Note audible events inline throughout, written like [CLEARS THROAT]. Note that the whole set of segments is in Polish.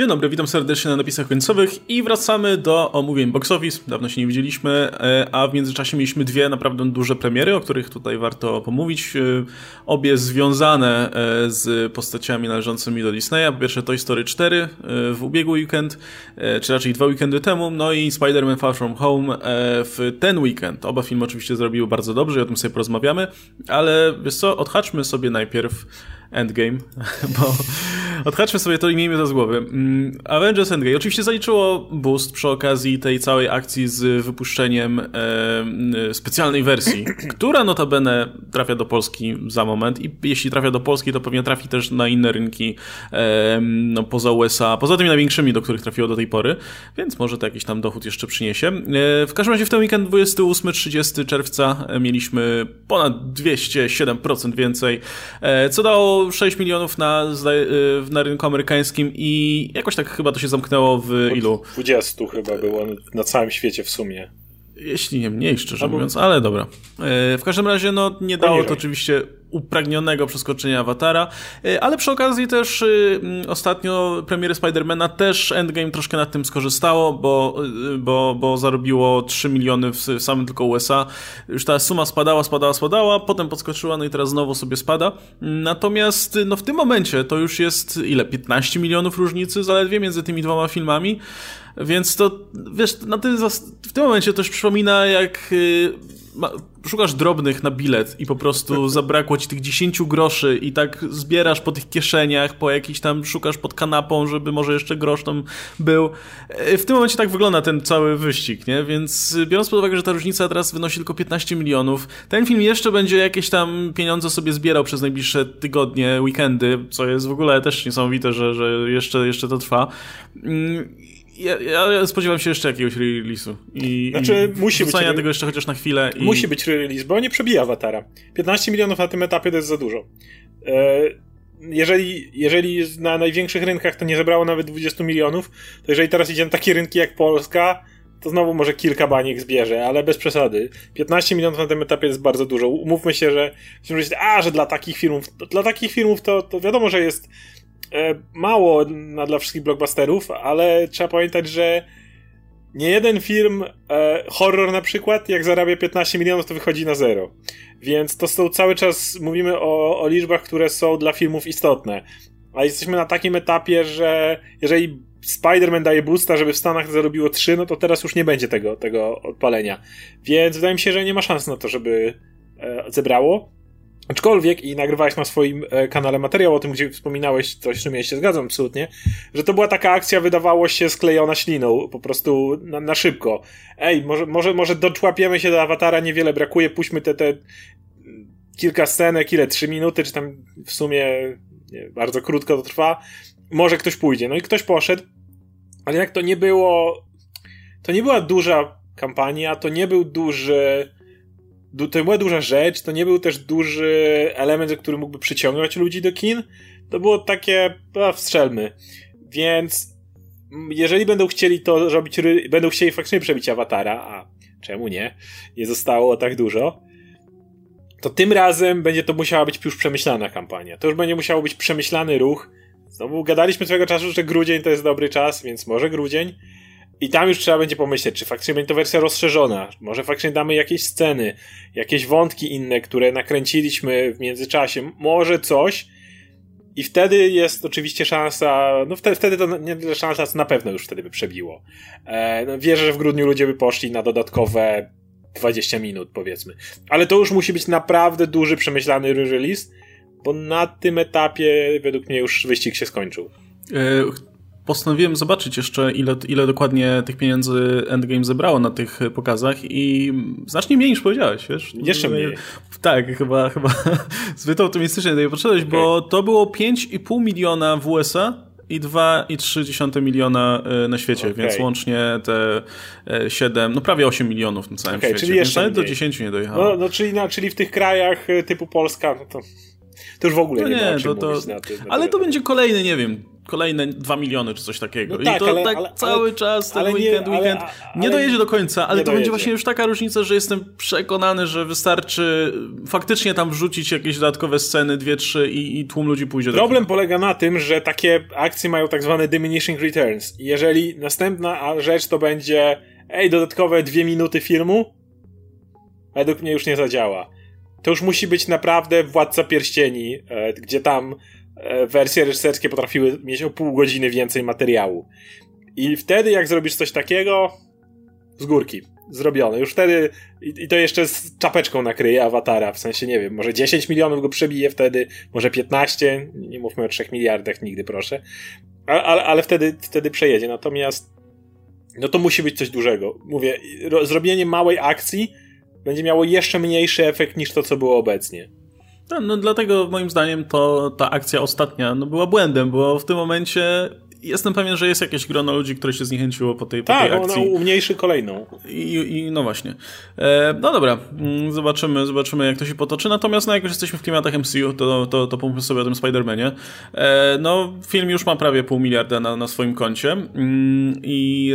Dzień dobry, witam serdecznie na napisach końcowych i wracamy do omówień box office. Dawno się nie widzieliśmy, e, a w międzyczasie mieliśmy dwie naprawdę duże premiery, o których tutaj warto pomówić. E, obie związane e, z postaciami należącymi do Disneya. Po pierwsze Toy Story 4 w ubiegły weekend, czy raczej dwa weekendy temu, no i Spider-Man Far From Home w ten weekend. Oba filmy oczywiście zrobiły bardzo dobrze i o tym sobie porozmawiamy, ale wiesz co, odhaczmy sobie najpierw Endgame, [LAUGHS] bo odhaczmy sobie to i miejmy to z głowy. Mm, Avengers Endgame oczywiście zaliczyło boost przy okazji tej całej akcji z wypuszczeniem e, specjalnej wersji, [CLEARS THROAT] która notabene trafia do Polski za moment i jeśli trafia do Polski, to pewnie trafi też na inne rynki e, no, poza USA, poza tymi największymi, do których trafiło do tej pory, więc może to jakiś tam dochód jeszcze przyniesie. E, w każdym razie w ten weekend 28-30 czerwca mieliśmy ponad 207% więcej, e, co dało 6 milionów na, y, na rynku amerykańskim i jakoś tak chyba to się zamknęło w ilu? 20 chyba było na całym świecie w sumie. Jeśli nie mniej, szczerze Albo... mówiąc, ale dobra. E, w każdym razie, no, nie dało to oczywiście upragnionego przeskoczenia Awatara, e, ale przy okazji też y, ostatnio premiery Spidermana też Endgame troszkę nad tym skorzystało, bo, y, bo, bo zarobiło 3 miliony w samym tylko USA. Już ta suma spadała, spadała, spadała, potem podskoczyła, no i teraz znowu sobie spada. Natomiast no w tym momencie to już jest ile? 15 milionów różnicy zaledwie między tymi dwoma filmami. Więc to, wiesz, na tym, w tym momencie już przypomina jak y, szukasz drobnych na bilet i po prostu [LAUGHS] zabrakło ci tych 10 groszy i tak zbierasz po tych kieszeniach, po jakiś tam szukasz pod kanapą, żeby może jeszcze grosz tam był. Y, w tym momencie tak wygląda ten cały wyścig, nie? Więc biorąc pod uwagę, że ta różnica teraz wynosi tylko 15 milionów, ten film jeszcze będzie jakieś tam pieniądze sobie zbierał przez najbliższe tygodnie, weekendy, co jest w ogóle też niesamowite, że, że jeszcze, jeszcze to trwa mm, ja, ja, spodziewam się jeszcze jakiegoś release'u. I, znaczy, i musi być. tego jeszcze chociaż na chwilę. I... Musi być release, bo nie przebija awatara. 15 milionów na tym etapie to jest za dużo. E, jeżeli, jeżeli na największych rynkach to nie zebrało nawet 20 milionów, to jeżeli teraz idzie na takie rynki jak Polska, to znowu może kilka baniek zbierze, ale bez przesady. 15 milionów na tym etapie jest bardzo dużo. Umówmy się, że a, że dla takich filmów, dla takich filmów to, to wiadomo, że jest mało na, dla wszystkich blockbusterów, ale trzeba pamiętać, że nie jeden film, e, horror na przykład, jak zarabia 15 milionów, to wychodzi na zero. Więc to są cały czas, mówimy o, o liczbach, które są dla filmów istotne. A jesteśmy na takim etapie, że jeżeli Spider-Man daje boosta, żeby w Stanach zarobiło 3, no to teraz już nie będzie tego, tego odpalenia. Więc wydaje mi się, że nie ma szans na to, żeby e, zebrało. Aczkolwiek, i nagrywałeś na swoim e, kanale materiał o tym, gdzie wspominałeś coś, z czym ja się zgadzam absolutnie, że to była taka akcja, wydawało się, sklejona śliną, po prostu na, na szybko. Ej, może, może, może doczłapiemy się do awatara, niewiele brakuje, puśćmy te, te kilka scenek, ile, trzy minuty, czy tam w sumie nie, bardzo krótko to trwa. Może ktoś pójdzie. No i ktoś poszedł, ale jak to nie było, to nie była duża kampania, to nie był duży to była duża rzecz, to nie był też duży element, który mógłby przyciągnąć ludzi do kin. To było takie, a, wstrzelmy. Więc jeżeli będą chcieli to robić, będą chcieli faktycznie przebić awatara, a czemu nie? Nie zostało tak dużo. To tym razem będzie to musiała być już przemyślana kampania. To już będzie musiało być przemyślany ruch. Znowu gadaliśmy swego czasu, że grudzień to jest dobry czas, więc może grudzień. I tam już trzeba będzie pomyśleć, czy faktycznie będzie to wersja rozszerzona, może faktycznie damy jakieś sceny, jakieś wątki inne, które nakręciliśmy w międzyczasie, może coś. I wtedy jest oczywiście szansa, no wtedy, wtedy to nie tyle szansa, co na pewno już wtedy by przebiło. E, no wierzę, że w grudniu ludzie by poszli na dodatkowe 20 minut, powiedzmy. Ale to już musi być naprawdę duży, przemyślany release, bo na tym etapie według mnie już wyścig się skończył. Postanowiłem zobaczyć jeszcze, ile, ile dokładnie tych pieniędzy Endgame zebrało na tych pokazach i znacznie mniej niż powiedziałeś, wiesz? Jeszcze mniej. Tak, chyba, chyba [LAUGHS] zbyt optymistycznie tutaj poszedłeś, okay. bo to było 5,5 miliona w USA i 2,3 miliona e, na świecie, okay. więc łącznie te 7, e, no prawie 8 milionów na całym okay, świecie. Czyli jeszcze więc do 10 nie dojechało. No, no czyli, no, czyli w tych krajach e, typu Polska, no to, to już w ogóle no nie, nie to, to, na tym. Ale to będzie kolejny, nie wiem, kolejne 2 miliony czy coś takiego. No I tak, to ale, tak ale, cały ale, czas, ten weekend, nie, weekend nie dojedzie do końca, ale to dojedzie. będzie właśnie już taka różnica, że jestem przekonany, że wystarczy faktycznie tam wrzucić jakieś dodatkowe sceny, dwie, trzy i, i tłum ludzi pójdzie Problem do polega na tym, że takie akcje mają tak zwane diminishing returns. Jeżeli następna rzecz to będzie ej, dodatkowe dwie minuty filmu, według mnie już nie zadziała. To już musi być naprawdę Władca Pierścieni, e, gdzie tam wersje reżyserskie potrafiły mieć o pół godziny więcej materiału. I wtedy, jak zrobisz coś takiego, z górki, zrobione. Już wtedy, i, i to jeszcze z czapeczką nakryje awatara, w sensie, nie wiem, może 10 milionów go przebije wtedy, może 15, nie mówmy o 3 miliardach nigdy, proszę. Ale, ale wtedy, wtedy przejedzie. Natomiast, no to musi być coś dużego. Mówię, zrobienie małej akcji, będzie miało jeszcze mniejszy efekt niż to, co było obecnie. No, no dlatego moim zdaniem to ta akcja ostatnia no, była błędem, bo w tym momencie jestem pewien, że jest jakieś grono ludzi, które się zniechęciło po tej, po tak, tej akcji. Tak, umniejszy kolejną. I, I, no właśnie. E, no dobra, mm, zobaczymy, zobaczymy jak to się potoczy. Natomiast no, jak już jesteśmy w klimatach MCU, to, to, to pomówmy sobie o tym Spider-Manie. E, no, film już ma prawie pół miliarda na, na swoim koncie mm, i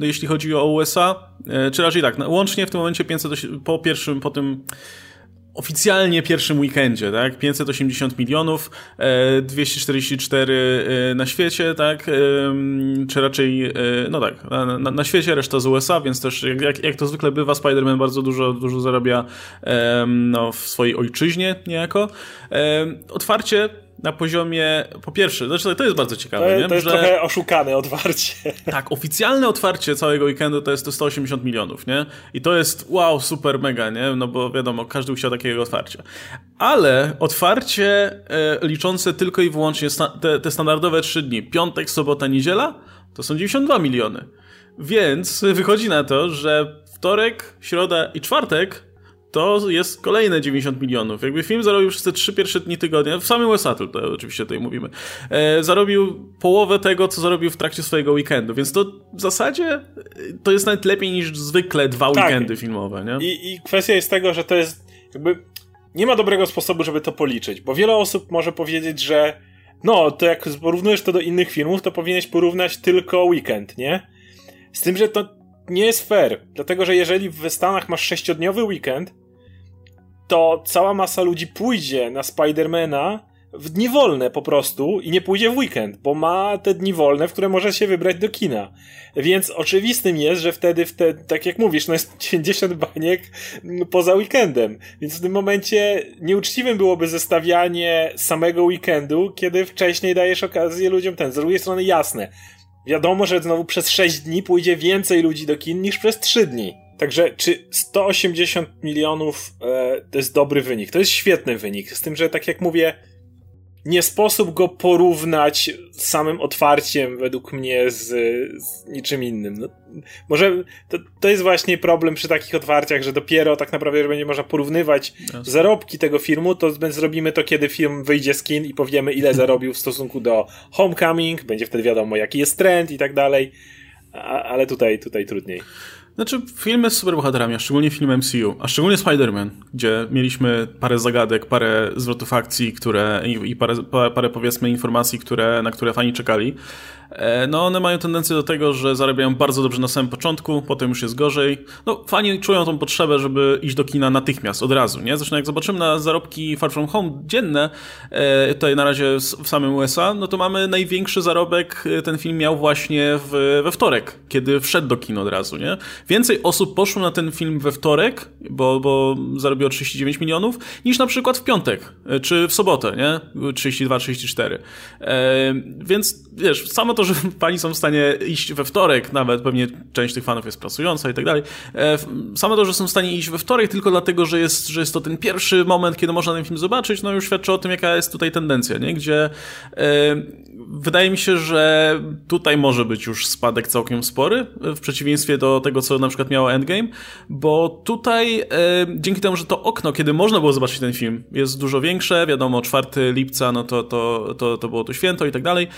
e, jeśli chodzi o USA, e, czy raczej tak, no, łącznie w tym momencie 500 po pierwszym, po tym oficjalnie pierwszym weekendzie, tak? 580 milionów, 244 e, e, na świecie, tak? Czy raczej, e, no tak, na, na, świecie, reszta z USA, więc też jak, jak to zwykle bywa, Spider-Man bardzo dużo, dużo zarabia no, w swojej ojczyźnie niejako. Otwarcie na poziomie, po pierwsze, znaczy to jest bardzo ciekawe, to, nie? To jest że, trochę oszukane otwarcie. [LAUGHS] Tak, oficjalne otwarcie całego weekendu to jest to 180 milionów, nie? I to jest wow, super, mega, nie? No bo wiadomo, każdy chciał takiego otwarcia. Ale otwarcie e, liczące tylko i wyłącznie sta te, te standardowe trzy dni, piątek, sobota, niedziela, to są 92 miliony. Więc wychodzi na to, że wtorek, środa i czwartek to jest kolejne 90 milionów. Jakby film zarobił przez te trzy pierwsze dni tygodnia, w samym USA tutaj oczywiście tutaj mówimy, e, zarobił połowę tego, co zarobił w trakcie swojego weekendu, więc to w zasadzie e, to jest nawet lepiej niż zwykle dwa tak. weekendy filmowe, nie? I, I kwestia jest tego, że to jest jakby nie ma dobrego sposobu, żeby to policzyć, bo wiele osób może powiedzieć, że no, to jak porównujesz to do innych filmów, to powinieneś porównać tylko weekend, nie? Z tym, że to nie jest fair, dlatego że jeżeli w Stanach masz sześciodniowy weekend, to cała masa ludzi pójdzie na Spidermana w dni wolne po prostu i nie pójdzie w weekend, bo ma te dni wolne, w które może się wybrać do kina. Więc oczywistym jest, że wtedy, wtedy tak jak mówisz, no jest 90 baniek poza weekendem. Więc w tym momencie nieuczciwym byłoby zestawianie samego weekendu, kiedy wcześniej dajesz okazję ludziom ten. Z drugiej strony jasne. Wiadomo, że znowu przez 6 dni pójdzie więcej ludzi do kin niż przez 3 dni. Także czy 180 milionów e, to jest dobry wynik? To jest świetny wynik. Z tym, że tak jak mówię, nie sposób go porównać z samym otwarciem, według mnie, z, z niczym innym. No, może to, to jest właśnie problem przy takich otwarciach, że dopiero tak naprawdę, że będzie można porównywać Jasne. zarobki tego filmu, to zrobimy to, kiedy film wyjdzie z kin i powiemy, ile [LAUGHS] zarobił w stosunku do Homecoming, będzie wtedy wiadomo, jaki jest trend i tak dalej, A, ale tutaj, tutaj trudniej. Znaczy, filmy z superbohaterami, a szczególnie film MCU, a szczególnie Spider-Man, gdzie mieliśmy parę zagadek, parę zwrotów akcji, które i, i parę, parę, powiedzmy informacji, które, na które fani czekali, no one mają tendencję do tego, że zarabiają bardzo dobrze na samym początku, potem już jest gorzej. No fani czują tą potrzebę, żeby iść do kina natychmiast, od razu, nie? Zresztą jak zobaczymy na zarobki Far From Home dzienne, e, tutaj na razie w samym USA, no to mamy największy zarobek, e, ten film miał właśnie w, we wtorek, kiedy wszedł do kina od razu, nie? Więcej osób poszło na ten film we wtorek, bo, bo zarobiło 39 milionów, niż na przykład w piątek, czy w sobotę, nie? 32-34. E, więc wiesz, samo to, że fani są w stanie iść we wtorek, nawet pewnie część tych fanów jest pracująca i tak dalej. E, Samo to, że są w stanie iść we wtorek tylko dlatego, że jest, że jest to ten pierwszy moment, kiedy można ten film zobaczyć, no już świadczy o tym, jaka jest tutaj tendencja, nie? Gdzie e, wydaje mi się, że tutaj może być już spadek całkiem spory, w przeciwieństwie do tego, co na przykład miało Endgame, bo tutaj e, dzięki temu, że to okno, kiedy można było zobaczyć ten film, jest dużo większe, wiadomo, 4 lipca, no to, to, to, to było to święto i tak dalej,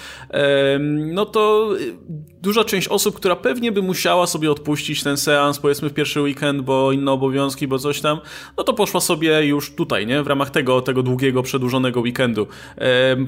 no to duża część osób, która pewnie by musiała sobie odpuścić ten seans, powiedzmy w pierwszy weekend, bo inne obowiązki, bo coś tam, no to poszła sobie już tutaj, nie? W ramach tego, tego długiego, przedłużonego weekendu.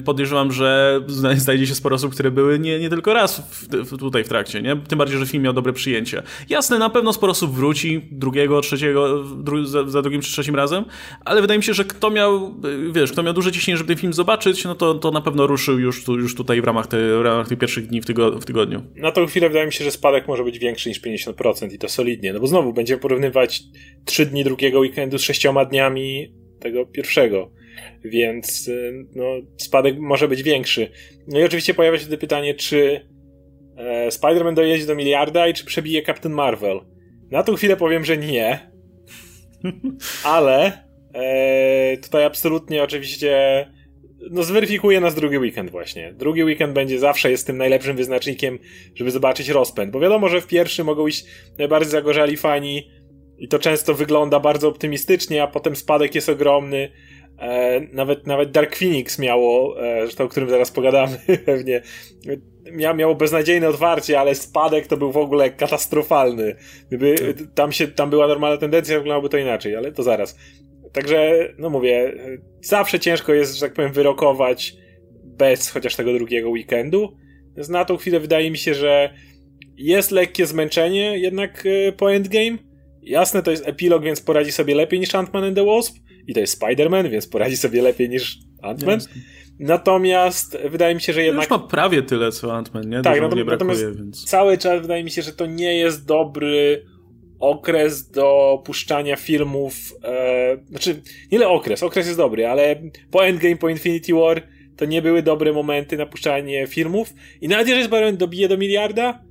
Podejrzewam, że znajdzie się sporo osób, które były nie, nie tylko raz w, tutaj w trakcie, nie? Tym bardziej, że film miał dobre przyjęcie. Jasne, na pewno sporo osób wróci drugiego, trzeciego, dru za, za, drugim czy trzecim razem, ale wydaje mi się, że kto miał, wiesz, kto miał duże ciśnienie, żeby ten film zobaczyć, no to, to na pewno ruszył już, tu, już tutaj w ramach, te, w ramach tych pierwszych dni w tygodniu. Na tą chwilę wydaje mi się, że spadek może być większy niż 50% i to solidnie, no bo znowu będziemy porównywać trzy dni drugiego weekendu z sześcioma dniami tego pierwszego. Więc y, no, spadek może być większy. No i oczywiście pojawia się wtedy pytanie, czy e, Spider-Man dojedzie do miliarda i czy przebije Captain Marvel. Na tą chwilę powiem, że nie. [LAUGHS] Ale e, tutaj absolutnie oczywiście no zweryfikuje nas drugi weekend właśnie. Drugi weekend będzie zawsze jest tym najlepszym wyznacznikiem, żeby zobaczyć rozpęd, bo wiadomo, że w pierwszy mogą iść najbardziej zagorzali fani i to często wygląda bardzo optymistycznie, a potem spadek jest ogromny. E, nawet, nawet Dark Phoenix miało, e, o którym zaraz pogadamy [LAUGHS] pewnie, mia, miało beznadziejne otwarcie, ale spadek to był w ogóle katastrofalny. Gdyby tam, się, tam była normalna tendencja, wyglądałoby to inaczej, ale to zaraz. Także, no mówię, zawsze ciężko jest, że tak powiem, wyrokować bez chociaż tego drugiego weekendu. Na tą chwilę wydaje mi się, że jest lekkie zmęczenie jednak e, po endgame. Jasne, to jest epilog, więc poradzi sobie lepiej niż Ant-Man and the Wasp. I to jest Spider-Man, więc poradzi sobie lepiej niż Ant-Man. Natomiast wydaje mi się, że jednak. Już ma prawie tyle co Ant-Man, nie? Tak, natomiast, brakuje, natomiast więc... cały czas wydaje mi się, że to nie jest dobry okres do puszczania filmów. E, znaczy, ile okres, okres jest dobry, ale po Endgame, po Infinity War to nie były dobre momenty na puszczanie filmów. I nawet jeżeli Spider-Man dobije do miliarda,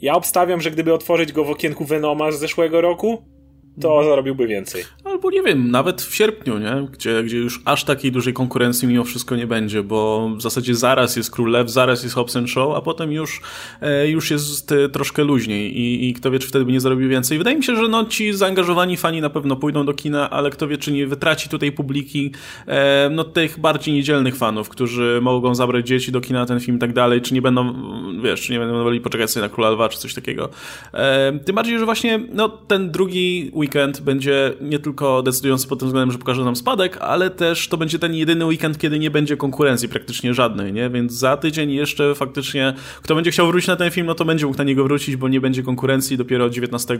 ja obstawiam, że gdyby otworzyć go w okienku Venoma z zeszłego roku, to mhm. zarobiłby więcej. Albo nie wiem, nawet w sierpniu, nie? Gdzie, gdzie już aż takiej dużej konkurencji mimo wszystko nie będzie, bo w zasadzie zaraz jest Król Lew, zaraz jest Hobson Show, a potem już, e, już jest troszkę luźniej i, i kto wie, czy wtedy by nie zarobił więcej. Wydaje mi się, że no, ci zaangażowani fani na pewno pójdą do kina, ale kto wie, czy nie wytraci tutaj publiki e, no, tych bardziej niedzielnych fanów, którzy mogą zabrać dzieci do kina na ten film i tak dalej, czy nie będą, wiesz, czy nie będą woli poczekać sobie na Króla Lwa, czy coś takiego. E, tym bardziej, że właśnie no, ten drugi weekend będzie nie tylko decydujący pod tym względem, że pokaże nam spadek, ale też to będzie ten jedyny weekend, kiedy nie będzie konkurencji praktycznie żadnej, nie? Więc za tydzień jeszcze faktycznie, kto będzie chciał wrócić na ten film, no to będzie mógł na niego wrócić, bo nie będzie konkurencji. Dopiero 19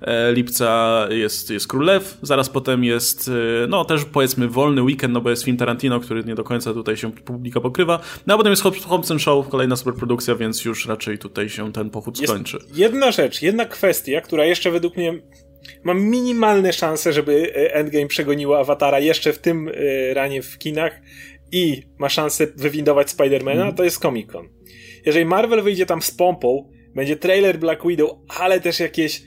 e, lipca jest, jest Królew, zaraz potem jest, e, no też powiedzmy wolny weekend, no bo jest film Tarantino, który nie do końca tutaj się publika pokrywa. No a potem jest Hobson Show, kolejna superprodukcja, więc już raczej tutaj się ten pochód skończy. Jest jedna rzecz, jedna kwestia, która jeszcze według mnie mam minimalne szanse, żeby e, Endgame przegoniło Awatara jeszcze w tym e, ranie w kinach i ma szansę wywindować Spidermana, mm. to jest Comic Con. Jeżeli Marvel wyjdzie tam z pompą, będzie trailer Black Widow, ale też jakieś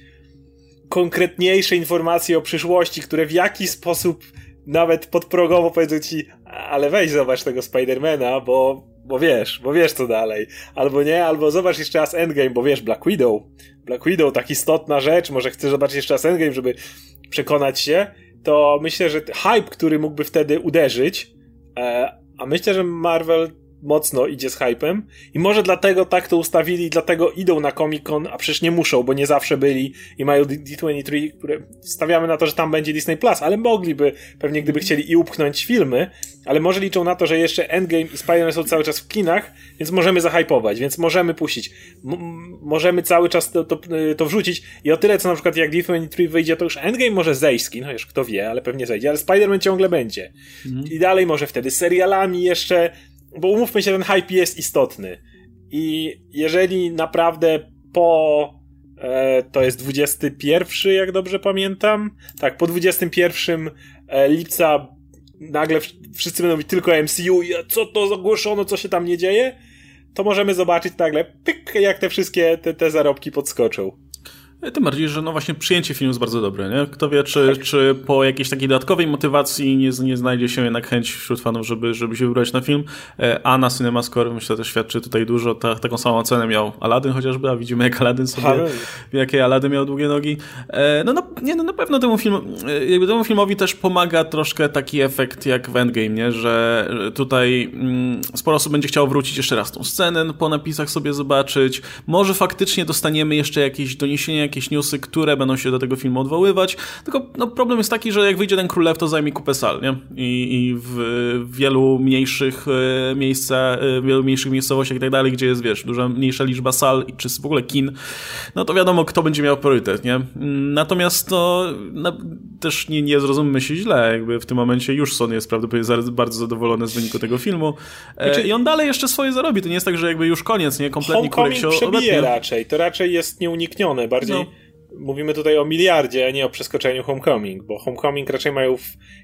konkretniejsze informacje o przyszłości, które w jakiś sposób nawet podprogowo powiedzą ci, ale weź zobacz tego Spidermana, bo, bo wiesz, bo wiesz co dalej. Albo nie, albo zobacz jeszcze raz Endgame, bo wiesz, Black Widow. Black Widow, tak istotna rzecz, może chcesz zobaczyć jeszcze raz Endgame, żeby przekonać się, to myślę, że hype, który mógłby wtedy uderzyć, e, a myślę, że Marvel mocno idzie z hypem i może dlatego tak to ustawili, dlatego idą na Comic Con, a przecież nie muszą, bo nie zawsze byli i mają D23, które stawiamy na to, że tam będzie Disney Plus, ale mogliby pewnie gdyby chcieli i upchnąć filmy, ale może liczą na to, że jeszcze Endgame i Spider-Man są cały czas w kinach, więc możemy zahypować, więc możemy puścić. M możemy cały czas to, to, to, wrzucić i o tyle, co na przykład jak D23 wyjdzie, to już Endgame może zejść no już kto wie, ale pewnie zejdzie, ale Spider-Man ciągle będzie. Mhm. I dalej może wtedy serialami jeszcze bo umówmy się, ten hype jest istotny. I jeżeli naprawdę po e, to jest 21, jak dobrze pamiętam. Tak, po 21 e, lipca nagle wszyscy będą mówić tylko MCU i co to zagłoszono, co się tam nie dzieje, to możemy zobaczyć nagle, pyk, jak te wszystkie te, te zarobki podskoczą. Tym bardziej, że no właśnie przyjęcie filmu jest bardzo dobre, nie? Kto wie, czy, tak. czy po jakiejś takiej dodatkowej motywacji nie, nie znajdzie się jednak chęć wśród fanów, żeby, żeby się wybrać na film. E, a na CinemaScore myślę, że świadczy tutaj dużo. Ta, taką samą cenę miał Aladdin chociażby, a widzimy jak Aladdin sobie, jakie Aladdin miał długie nogi. E, no, no, nie, no na pewno temu, film, e, jakby temu filmowi też pomaga troszkę taki efekt jak w Endgame, nie? Że tutaj mm, sporo osób będzie chciało wrócić jeszcze raz tą scenę po napisach sobie zobaczyć. Może faktycznie dostaniemy jeszcze jakieś doniesienia, jakieś newsy, które będą się do tego filmu odwoływać. Tylko no, problem jest taki, że jak wyjdzie ten Król Lew, to zajmie kupę sal, nie? I, i w, wielu mniejszych e, miejscach, e, wielu mniejszych miejscowościach i tak dalej, gdzie jest, wiesz, duża, mniejsza liczba sal, czy w ogóle kin, no to wiadomo, kto będzie miał priorytet, nie? Natomiast to no, też nie, nie zrozummy się źle, jakby w tym momencie już Sony jest prawdopodobnie bardzo zadowolony z wyniku tego filmu. E, znaczy, I on dalej jeszcze swoje zarobi. To nie jest tak, że jakby już koniec, nie? Kompletnie Homecoming się przebije raczej. To raczej jest nieuniknione. Bardziej no. Mówimy tutaj o miliardzie, a nie o przeskoczeniu Homecoming, bo Homecoming raczej mają w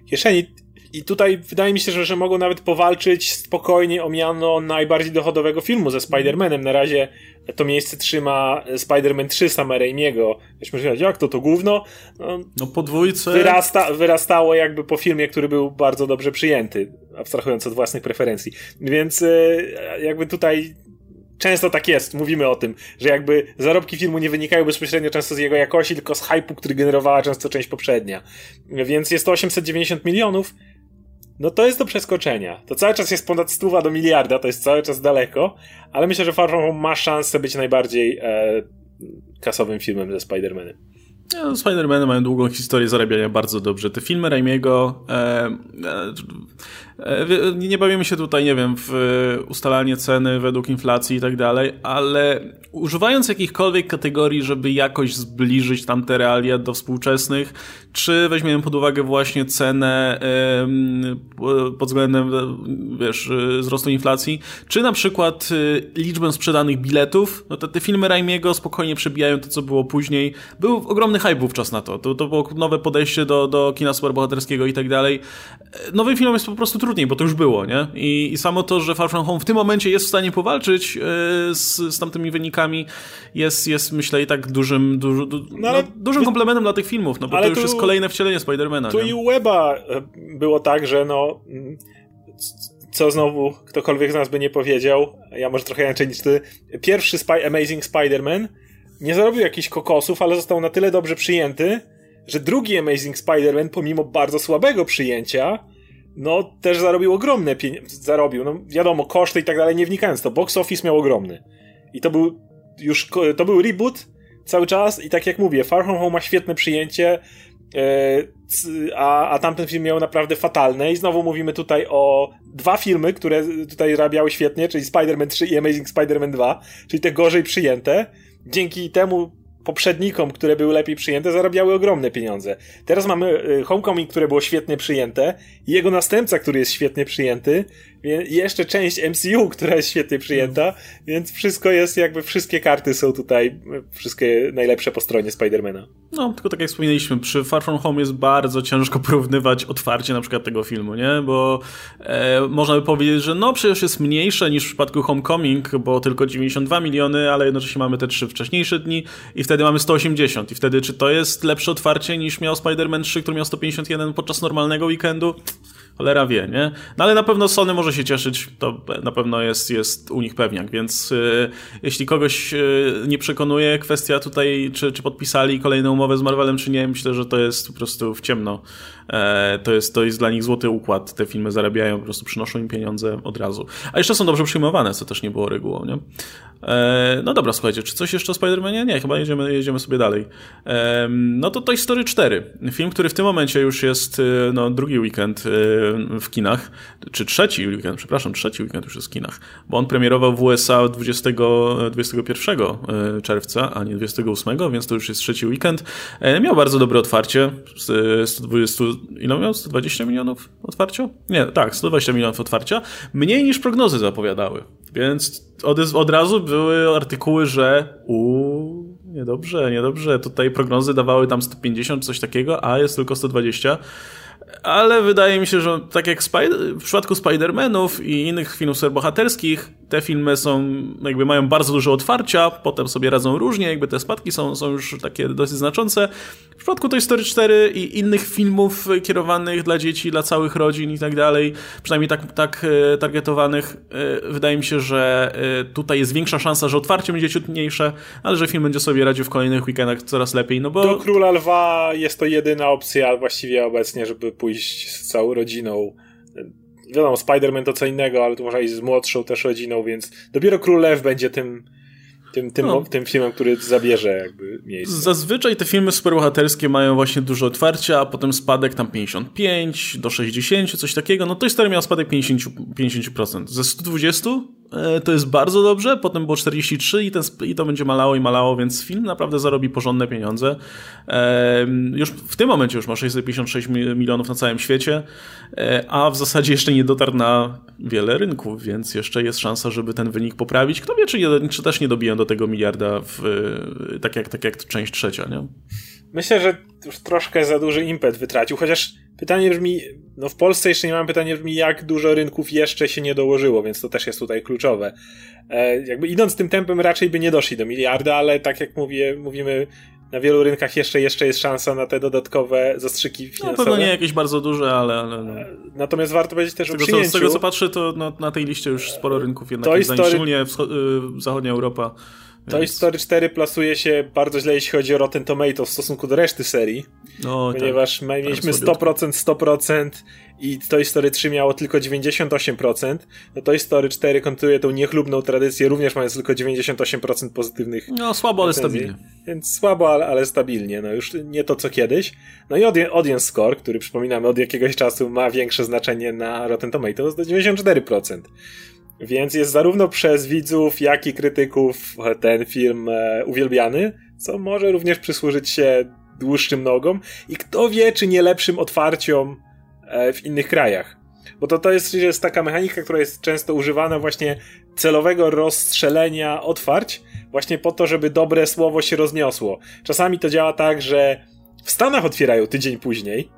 kieszeni i tutaj wydaje mi się, że, że mogą nawet powalczyć spokojnie o miano najbardziej dochodowego filmu ze Spider-Manem. Na razie to miejsce trzyma Spider-Man 3 Sama Raimiego. Weźmy powiedzieć, jak to, to gówno? No, no podwójce. Wyrasta, wyrastało jakby po filmie, który był bardzo dobrze przyjęty, abstrahując od własnych preferencji. Więc e, jakby tutaj często tak jest, mówimy o tym, że jakby zarobki filmu nie wynikają bezpośrednio często z jego jakości, tylko z hypu, który generowała często część poprzednia. Więc jest to 890 milionów, no to jest do przeskoczenia. To cały czas jest ponad stuwa do miliarda, to jest cały czas daleko, ale myślę, że Far From Home ma szansę być najbardziej e, kasowym filmem ze Spider-Manem. No, Spider-Many mają długą historię zarabiania bardzo dobrze. Te filmy Raimiego e, e, nie bawimy się tutaj, nie wiem, w ustalanie ceny według inflacji i tak dalej, ale używając jakichkolwiek kategorii, żeby jakoś zbliżyć tamte realia do współczesnych, czy weźmiemy pod uwagę właśnie cenę pod względem, wiesz, wzrostu inflacji, czy na przykład liczbę sprzedanych biletów, no to te filmy Raimiego spokojnie przebijają to, co było później. Był ogromny hype wówczas na to. To, to było nowe podejście do, do kina superbohaterskiego i tak dalej. E, nowym filmom jest po prostu trudno trudniej, bo to już było, nie? I, i samo to, że Far From Home w tym momencie jest w stanie powalczyć yy, z, z tamtymi wynikami, jest, jest myślę i tak dużym, du, du, no, no, dużym komplementem dla tych filmów, no bo to już tu, jest kolejne wcielenie Spidermana. Tu nie? i u Weba e, było tak, że no co znowu ktokolwiek z nas by nie powiedział, ja może trochę inaczej niż ty, pierwszy Spy Amazing Spider-Man nie zarobił jakichś kokosów, ale został na tyle dobrze przyjęty, że drugi Amazing Spider-Man, pomimo bardzo słabego przyjęcia, no też zarobił ogromne pieniądze. Zarobił, no wiadomo, koszty i tak dalej, nie wnikając to. Box office miał ogromny. I to był już, to był reboot cały czas i tak jak mówię, Far From Home ma świetne przyjęcie, e, a, a tamten film miał naprawdę fatalne i znowu mówimy tutaj o dwa filmy, które tutaj zarabiały świetnie, czyli Spider-Man 3 i Amazing Spider-Man 2, czyli te gorzej przyjęte. Dzięki temu poprzednikom, które były lepiej przyjęte, zarabiały ogromne pieniądze. Teraz mamy y, Homecoming, które było świetnie przyjęte, i jego następca, który jest świetnie przyjęty, i jeszcze część MCU, [LAUGHS] która jest świetnie przyjęta, więc wszystko jest jakby, wszystkie karty są tutaj, wszystkie najlepsze po stronie Spidermana. No, tylko tak jak wspomnieliśmy, przy Far From Home jest bardzo ciężko porównywać otwarcie na przykład tego filmu, nie? Bo e, można by powiedzieć, że no przecież jest mniejsze niż w przypadku Homecoming, bo tylko 92 miliony, ale jednocześnie mamy te trzy wcześniejsze dni i wtedy mamy 180 i wtedy czy to jest lepsze otwarcie niż miał Spider-Man 3, który miał 151 podczas normalnego weekendu? Cholera wie, nie? No ale na pewno Sony może się cieszyć, to na pewno jest, jest u nich pewniak, więc y, jeśli kogoś y, nie przekonuje kwestia tutaj, czy, czy podpisali kolejną umowę z Marvelem, czy nie, myślę, że to jest po prostu w ciemno. E, to, jest, to jest dla nich złoty układ. Te filmy zarabiają, po prostu przynoszą im pieniądze od razu. A jeszcze są dobrze przyjmowane, co też nie było regułą, nie? E, no dobra, słuchajcie, czy coś jeszcze o Spider-Manie? Nie, chyba jedziemy, jedziemy sobie dalej. E, no to Toy Story 4. Film, który w tym momencie już jest y, no, drugi weekend w kinach, czy trzeci weekend, przepraszam, trzeci weekend już jest w kinach, bo on premierował w USA 20, 21 czerwca, a nie 28, więc to już jest trzeci weekend. Miał bardzo dobre otwarcie, 120 ile miał? 120 milionów otwarcia? Nie, tak, 120 milionów otwarcia. Mniej niż prognozy zapowiadały. Więc od, od razu były artykuły, że u niedobrze, niedobrze. Tutaj prognozy dawały tam 150 coś takiego, a jest tylko 120 ale wydaje mi się, że tak jak w przypadku Spider-Manów i innych filmów superbohaterskich, te filmy są, jakby mają bardzo dużo otwarcia, potem sobie radzą różnie, jakby te spadki są, są już takie dosyć znaczące. W przypadku Toy Story 4 i innych filmów kierowanych dla dzieci, dla całych rodzin i tak dalej, przynajmniej tak, tak e, targetowanych, e, wydaje mi się, że e, tutaj jest większa szansa, że otwarcie będzie ciut mniejsze, ale że film będzie sobie radził w kolejnych weekendach coraz lepiej, no bo... Do Króla Lwa jest to jedyna opcja właściwie obecnie, żeby pójść z całą rodziną wiadomo, Spider-Man to co innego, ale tu można iść z młodszą też rodziną, więc dopiero Król Lew będzie tym tym, tym, no. tym filmem, który zabierze jakby miejsce. Zazwyczaj te filmy superbohaterskie mają właśnie dużo otwarcia, a potem spadek tam 55 do 60, coś takiego. No to historia miała spadek 50%. 50%. Ze 120 e, to jest bardzo dobrze, potem było 43 i, ten, i to będzie malało i malało, więc film naprawdę zarobi porządne pieniądze. E, już w tym momencie już ma 656 milionów na całym świecie, e, a w zasadzie jeszcze nie dotarł na wiele rynków, więc jeszcze jest szansa, żeby ten wynik poprawić. Kto wie, czy, czy też nie dobiją do tego miliarda, w, tak, jak, tak jak część trzecia, nie? Myślę, że już troszkę za duży impet wytracił, chociaż pytanie brzmi, no w Polsce jeszcze nie mam pytania brzmi, jak dużo rynków jeszcze się nie dołożyło, więc to też jest tutaj kluczowe. E, jakby idąc tym tempem raczej by nie doszli do miliarda, ale tak jak mówię, mówimy, na wielu rynkach jeszcze, jeszcze jest szansa na te dodatkowe zastrzyki finansowe. No pewno nie jakieś bardzo duże, ale... ale no. Natomiast warto powiedzieć też z tego, o przyjęciu. Co, z tego co patrzę, to na, na tej liście już sporo rynków jednak jest, story... szczególnie zachodnia Europa. Toy Story 4 plasuje się bardzo źle, jeśli chodzi o Rotten Tomatoes w stosunku do reszty serii. No, ponieważ tak, mieliśmy 100%, 100% i Toy Story 3 miało tylko 98%. No Toy Story 4 kontynuuje tą niechlubną tradycję, również mając tylko 98% pozytywnych. No słabo, ale stabilnie. Więc słabo, ale, ale, stabilnie. No już nie to co kiedyś. No i Audience Score, który przypominamy od jakiegoś czasu ma większe znaczenie na Rotten Tomatoes, do 94%. Więc jest zarówno przez widzów, jak i krytyków ten film e, uwielbiany, co może również przysłużyć się dłuższym nogom i kto wie, czy nie lepszym otwarciom e, w innych krajach. Bo to, to jest, jest taka mechanika, która jest często używana właśnie celowego rozstrzelenia otwarć, właśnie po to, żeby dobre słowo się rozniosło. Czasami to działa tak, że w Stanach otwierają tydzień później,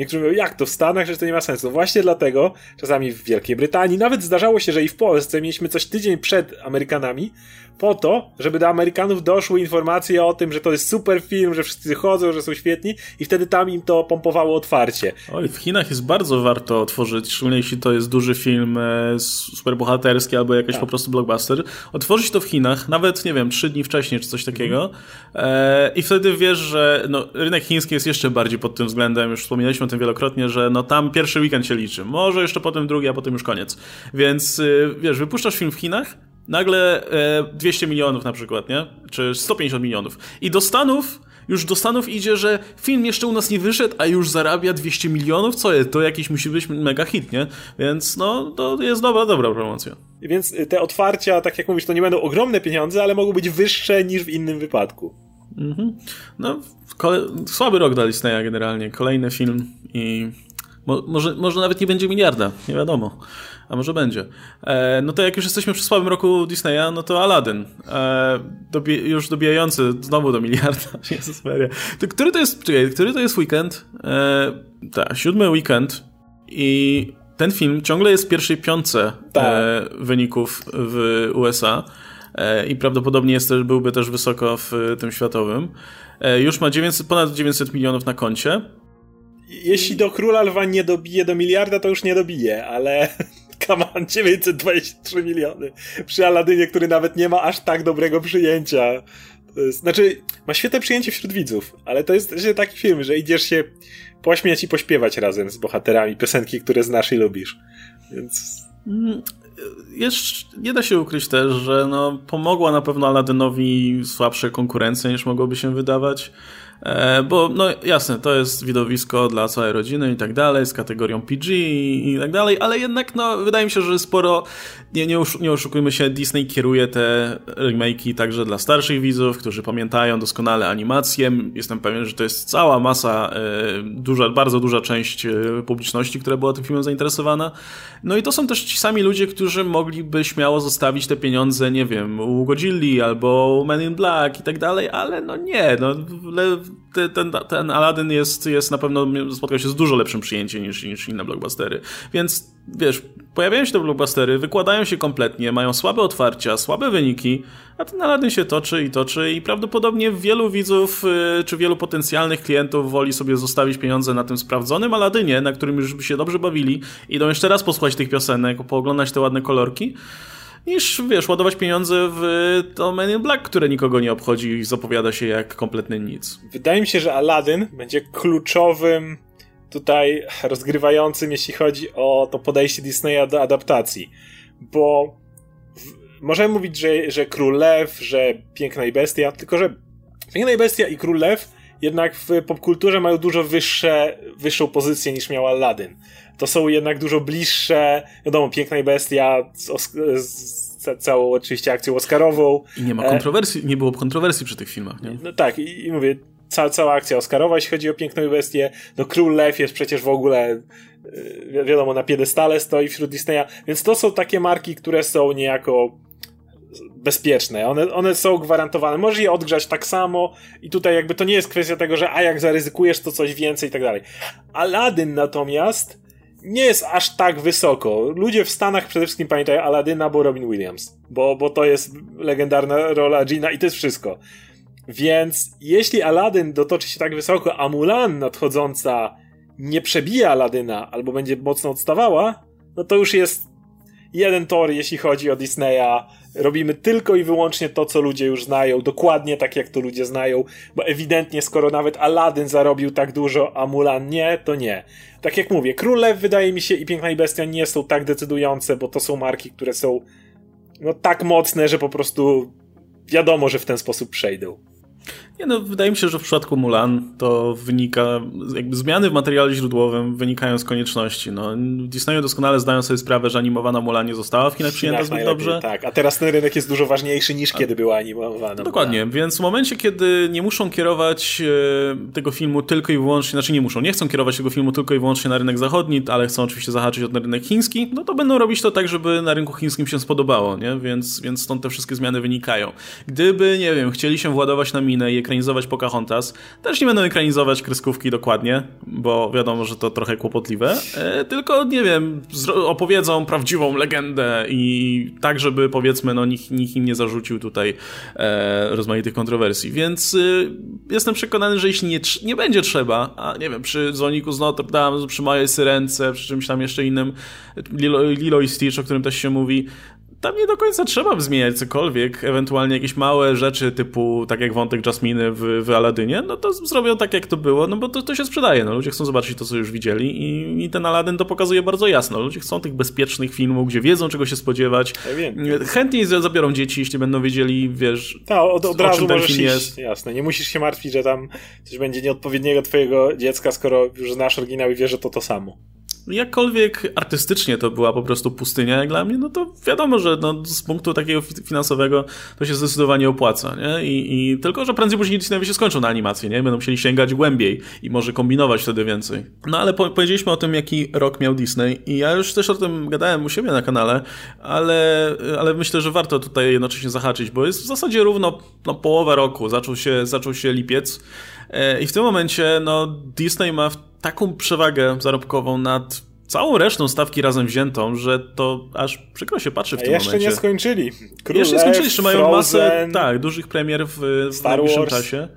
Niektórzy mówią, jak to w Stanach, że to nie ma sensu. Właśnie dlatego czasami w Wielkiej Brytanii, nawet zdarzało się, że i w Polsce mieliśmy coś tydzień przed Amerykanami, po to, żeby do Amerykanów doszły informacje o tym, że to jest super film, że wszyscy chodzą, że są świetni i wtedy tam im to pompowało otwarcie. Oj, w Chinach jest bardzo warto otworzyć, szczególnie jeśli to jest duży film e, superbohaterski albo jakiś tak. po prostu blockbuster. Otworzyć to w Chinach, nawet, nie wiem, trzy dni wcześniej czy coś takiego e, i wtedy wiesz, że no, rynek chiński jest jeszcze bardziej pod tym względem, już wspominaliśmy tym wielokrotnie, że no tam pierwszy weekend się liczy, może jeszcze potem drugi, a potem już koniec. Więc y, wiesz, wypuszczasz film w Chinach, nagle e, 200 milionów na przykład, nie? Czy 150 milionów. I do Stanów, już do Stanów idzie, że film jeszcze u nas nie wyszedł, a już zarabia 200 milionów? Co jest? To jakiś musi być mega hit, nie? Więc no, to jest dobra, dobra promocja. Więc te otwarcia, tak jak mówisz, to nie będą ogromne pieniądze, ale mogą być wyższe niż w innym wypadku. Mhm. No, słaby rok dla Disneya generalnie. Kolejny film i Mo może, może nawet nie będzie miliarda, nie wiadomo. A może będzie. E, no to jak już jesteśmy przy słabym roku Disneya, no to Aladdin. E, dobie, już dobijający znowu do miliarda. [LAUGHS] Jezus Maria. To, który to jest, czekaj, który to jest weekend? E, tak, siódmy weekend i ten film ciągle jest w pierwszej piątce tak. e, wyników w USA i prawdopodobnie jest, byłby też wysoko w tym światowym. E, już ma 900, ponad 900 milionów na koncie jeśli do Króla Lwa nie dobije do miliarda, to już nie dobije, ale [LAUGHS] come on, 923 miliony przy Aladynie, który nawet nie ma aż tak dobrego przyjęcia. Jest, znaczy, ma świetne przyjęcie wśród widzów, ale to jest taki film, że idziesz się pośmiać i pośpiewać razem z bohaterami piosenki, które znasz i lubisz. Więc... Jeszcze nie da się ukryć też, że no, pomogła na pewno Aladynowi słabsza konkurencja niż mogłoby się wydawać. E, bo no jasne, to jest widowisko dla całej rodziny i tak dalej, z kategorią PG i, tak dalej, ale jednak no wydaje mi się, że sporo, nie, nie, nie oszukujmy się, Disney kieruje te remake'i także dla starszych widzów, którzy pamiętają doskonale animację. Jestem pewien, że to jest cała masa, e, duża, bardzo duża część e, publiczności, która była tym filmem zainteresowana. No i to są też ci sami ludzie, którzy mogliby śmiało zostawić te pieniądze, nie wiem, u Godzilli albo Men in Black i tak dalej, ale no nie, no ten, ten Aladdin jest, jest na pewno, spotkał się z dużo lepszym przyjęciem niż, niż inne blockbustery. Więc wiesz, pojawiają się te blockbustery, wykładają się kompletnie, mają słabe otwarcia, słabe wyniki, a ten Aladdin się toczy i toczy i prawdopodobnie wielu widzów y, czy wielu potencjalnych klientów woli sobie zostawić pieniądze na tym sprawdzonym Aladynie, na którym już by się dobrze bawili, idą jeszcze raz posłuchać tych piosenek, pooglądać te ładne kolorki niż, wiesz, ładować pieniądze w to Men in Black, które nikogo nie obchodzi i zapowiada się jak kompletny nic. Wydaje mi się, że Aladdin będzie kluczowym tutaj rozgrywającym, jeśli chodzi o to podejście Disneya do adaptacji. Bo w, możemy mówić, że, że Król Lew, że Piękna i Bestia, tylko że Piękna i Bestia i Król Lew jednak w popkulturze mają dużo wyższe, wyższą pozycję niż miał Aladdin. To są jednak dużo bliższe, wiadomo, Piękna i Bestia z, z całą oczywiście akcją Oscarową. I nie ma e, kontrowersji, nie było kontrowersji przy tych filmach, nie? No tak, i, i mówię, cała, cała akcja Oscarowa, jeśli chodzi o Piękną i Bestię. No Król Lew jest przecież w ogóle e, wiadomo, na piedestale stoi wśród Disneya, więc to są takie marki, które są niejako bezpieczne. One, one są gwarantowane. Możesz je odgrzać tak samo i tutaj jakby to nie jest kwestia tego, że a jak zaryzykujesz, to coś więcej i tak dalej. Aladdin natomiast nie jest aż tak wysoko. Ludzie w Stanach przede wszystkim pamiętają Aladyna, bo Robin Williams. Bo, bo to jest legendarna rola Gina i to jest wszystko. Więc jeśli Aladdin dotoczy się tak wysoko, a Mulan nadchodząca nie przebije Aladyna albo będzie mocno odstawała, no to już jest jeden tor, jeśli chodzi o Disneya. Robimy tylko i wyłącznie to, co ludzie już znają, dokładnie tak, jak to ludzie znają, bo ewidentnie, skoro nawet Aladdin zarobił tak dużo, a Mulan nie, to nie. Tak jak mówię, Królew wydaje mi się i Piękna i Bestia nie są tak decydujące, bo to są marki, które są no tak mocne, że po prostu wiadomo, że w ten sposób przejdą. Nie no, wydaje mi się, że w przypadku Mulan to wynika, jakby zmiany w materiale źródłowym wynikają z konieczności. No, Disneyu doskonale zdają sobie sprawę, że animowana Mulan nie została w Chinach przyjęta zbyt dobrze. Tak, a teraz ten rynek jest dużo ważniejszy niż a, kiedy była animowana. Dokładnie, Mulan. więc w momencie, kiedy nie muszą kierować e, tego filmu tylko i wyłącznie, znaczy nie muszą, nie chcą kierować tego filmu tylko i wyłącznie na rynek zachodni, ale chcą oczywiście zahaczyć od rynek chiński, no to będą robić to tak, żeby na rynku chińskim się spodobało, nie? Więc, więc stąd te wszystkie zmiany wynikają. Gdyby, nie wiem, chcieli się władować na minę i ekranizować Pocahontas. Też nie będą ekranizować kreskówki dokładnie, bo wiadomo, że to trochę kłopotliwe. E, tylko, nie wiem, opowiedzą prawdziwą legendę i tak, żeby powiedzmy, no nikt, nikt im nie zarzucił tutaj e, rozmaitych kontrowersji. Więc y, jestem przekonany, że jeśli nie, nie będzie trzeba, a nie wiem, przy Dzwoniku z Notre Dame, przy Małej Syrence, przy czymś tam jeszcze innym, Lilo, Lilo i Stitch, o którym też się mówi, tam nie do końca trzeba zmieniać cokolwiek, ewentualnie jakieś małe rzeczy typu, tak jak wątek Jasminy w, w Aladynie, no to zrobią tak jak to było, no bo to, to się sprzedaje, no ludzie chcą zobaczyć to, co już widzieli i, i ten Aladyn to pokazuje bardzo jasno. Ludzie chcą tych bezpiecznych filmów, gdzie wiedzą, czego się spodziewać. Ja Chętniej zabiorą dzieci, jeśli będą wiedzieli, wiesz, Ta, od, od razu możesz iść, jest. Jasne, nie musisz się martwić, że tam coś będzie nieodpowiedniego twojego dziecka, skoro już znasz oryginał i wiesz, że to to samo jakkolwiek artystycznie to była po prostu pustynia jak dla mnie, no to wiadomo, że no, z punktu takiego finansowego to się zdecydowanie opłaca, nie? I, i tylko, że prędzej później Disneyowie się skończą na animację, nie? Będą musieli sięgać głębiej i może kombinować wtedy więcej. No ale po, powiedzieliśmy o tym, jaki rok miał Disney i ja już też o tym gadałem u siebie na kanale, ale, ale myślę, że warto tutaj jednocześnie zahaczyć, bo jest w zasadzie równo no, połowa roku, zaczął się, zaczął się lipiec e, i w tym momencie no, Disney ma taką przewagę zarobkową nad całą resztą stawki razem wziętą, że to aż przykro się patrzy w tym jeszcze momencie. nie skończyli. Król jeszcze nie skończyli, jeszcze mają masę tak, dużych premier w, w najbliższym Wars. czasie.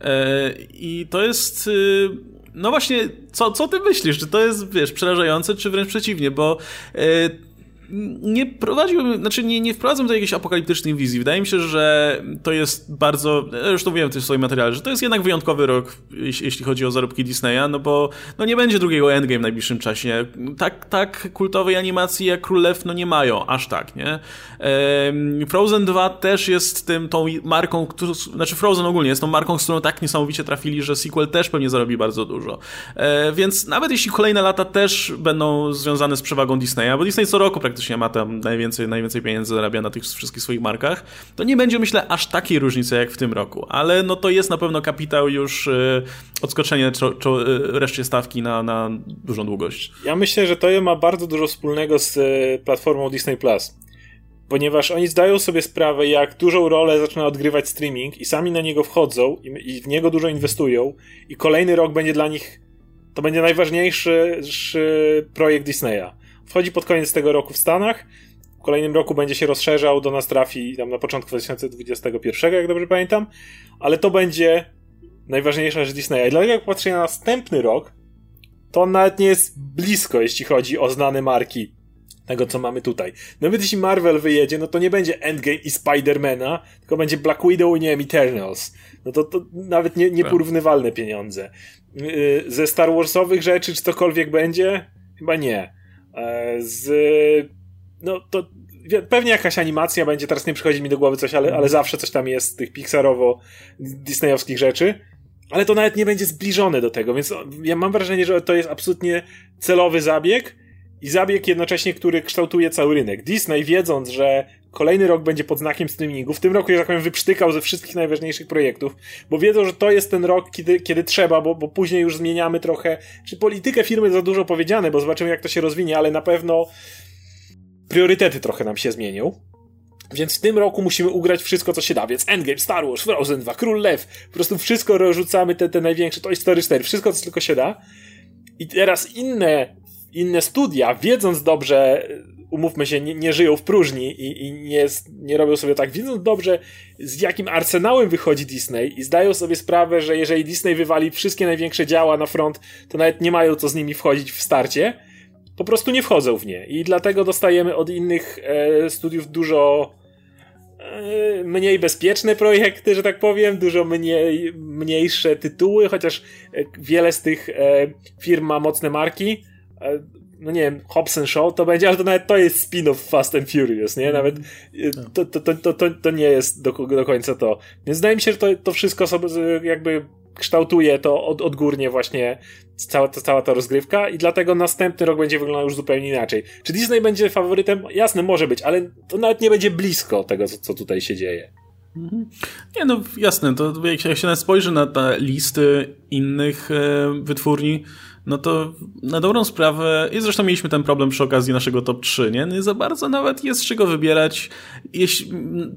E, I to jest... Y, no właśnie, co, co ty myślisz? Czy to jest, wiesz, przerażające, czy wręcz przeciwnie? Bo e, nie prowadziłbym, znaczy nie, nie wprowadzam do jakiejś apokaliptycznej wizji. Wydaje mi się, że to jest bardzo, zresztą wiem też w swoim materiale, że to jest jednak wyjątkowy rok, jeśli chodzi o zarobki Disneya, no bo no nie będzie drugiego Endgame w najbliższym czasie. Tak, tak kultowej animacji jak Królew no nie mają, aż tak, nie? Frozen 2 też jest tym, tą marką, którą, znaczy Frozen ogólnie jest tą marką, z którą tak niesamowicie trafili, że sequel też pewnie zarobi bardzo dużo. E, więc nawet jeśli kolejne lata też będą związane z przewagą Disneya, bo Disney co roku praktycznie praktycznie ma tam najwięcej, najwięcej pieniędzy zarabia na tych wszystkich swoich markach, to nie będzie myślę aż takiej różnicy jak w tym roku, ale no to jest na pewno kapitał już y, odskoczenie czo, czo, y, reszcie stawki na, na dużą długość. Ja myślę, że to ma bardzo dużo wspólnego z y, platformą Disney Plus. ponieważ oni zdają sobie sprawę, jak dużą rolę zaczyna odgrywać streaming i sami na niego wchodzą i, w niego dużo inwestują i kolejny rok będzie dla nich to będzie najważniejszy projekt Disneya. Wchodzi pod koniec tego roku w Stanach, w kolejnym roku będzie się rozszerzał, do nas trafi tam na początku 2021, jak dobrze pamiętam, ale to będzie najważniejsza rzecz Disneya. I dlatego jak patrzę na następny rok, to on nawet nie jest blisko, jeśli chodzi o znane marki tego, co mamy tutaj. Nawet jeśli Marvel wyjedzie, no to nie będzie Endgame i Spidermana, tylko będzie Black Widow i nie wiem, Eternals. No to, to nawet nie, nieporównywalne pieniądze. Yy, ze Star Warsowych rzeczy, czy cokolwiek będzie? Chyba nie. E, z... No to pewnie jakaś animacja będzie, teraz nie przychodzi mi do głowy coś, ale, ale zawsze coś tam jest z tych Pixarowo-Disneyowskich rzeczy. Ale to nawet nie będzie zbliżone do tego, więc ja mam wrażenie, że to jest absolutnie celowy zabieg i zabieg jednocześnie, który kształtuje cały rynek. Disney, wiedząc, że kolejny rok będzie pod znakiem streamingu, w tym roku, że tak powiem, wyprztykał ze wszystkich najważniejszych projektów, bo wiedzą, że to jest ten rok, kiedy, kiedy trzeba, bo, bo później już zmieniamy trochę, czy politykę firmy za dużo powiedziane, bo zobaczymy, jak to się rozwinie, ale na pewno priorytety trochę nam się zmienią. Więc w tym roku musimy ugrać wszystko, co się da. Więc Endgame, Star Wars, Frozen 2, Król Lew. Po prostu wszystko rozrzucamy, te, te największe, Toy Story 4, wszystko, co tylko się da. I teraz inne inne studia, wiedząc dobrze, umówmy się, nie, nie żyją w próżni i, i nie, nie robią sobie tak, wiedząc dobrze, z jakim arsenałem wychodzi Disney i zdają sobie sprawę, że jeżeli Disney wywali wszystkie największe działa na front, to nawet nie mają co z nimi wchodzić w starcie, po prostu nie wchodzą w nie. I dlatego dostajemy od innych e, studiów dużo e, mniej bezpieczne projekty, że tak powiem, dużo mniej, mniejsze tytuły, chociaż e, wiele z tych e, firm ma mocne marki no nie wiem, Hobson Show to będzie, ale to nawet to jest spin-off Fast and Furious, nie? Nawet e, to, to, to, to, to nie jest do, do końca to. Więc wydaje mi się, że to, to wszystko sobie jakby kształtuje to od, odgórnie właśnie cała, to, cała ta rozgrywka i dlatego następny rok będzie wyglądał już zupełnie inaczej. Czy Disney będzie faworytem? Jasne, może być, ale to nawet nie będzie blisko tego, co, co tutaj się dzieje. Mhm. Nie, no jasne, to jak się, jak się spojrzy na te listy innych e, wytwórni, no to na dobrą sprawę, i zresztą mieliśmy ten problem przy okazji naszego top 3, nie? nie za bardzo nawet jest z czego wybierać. Jeśli,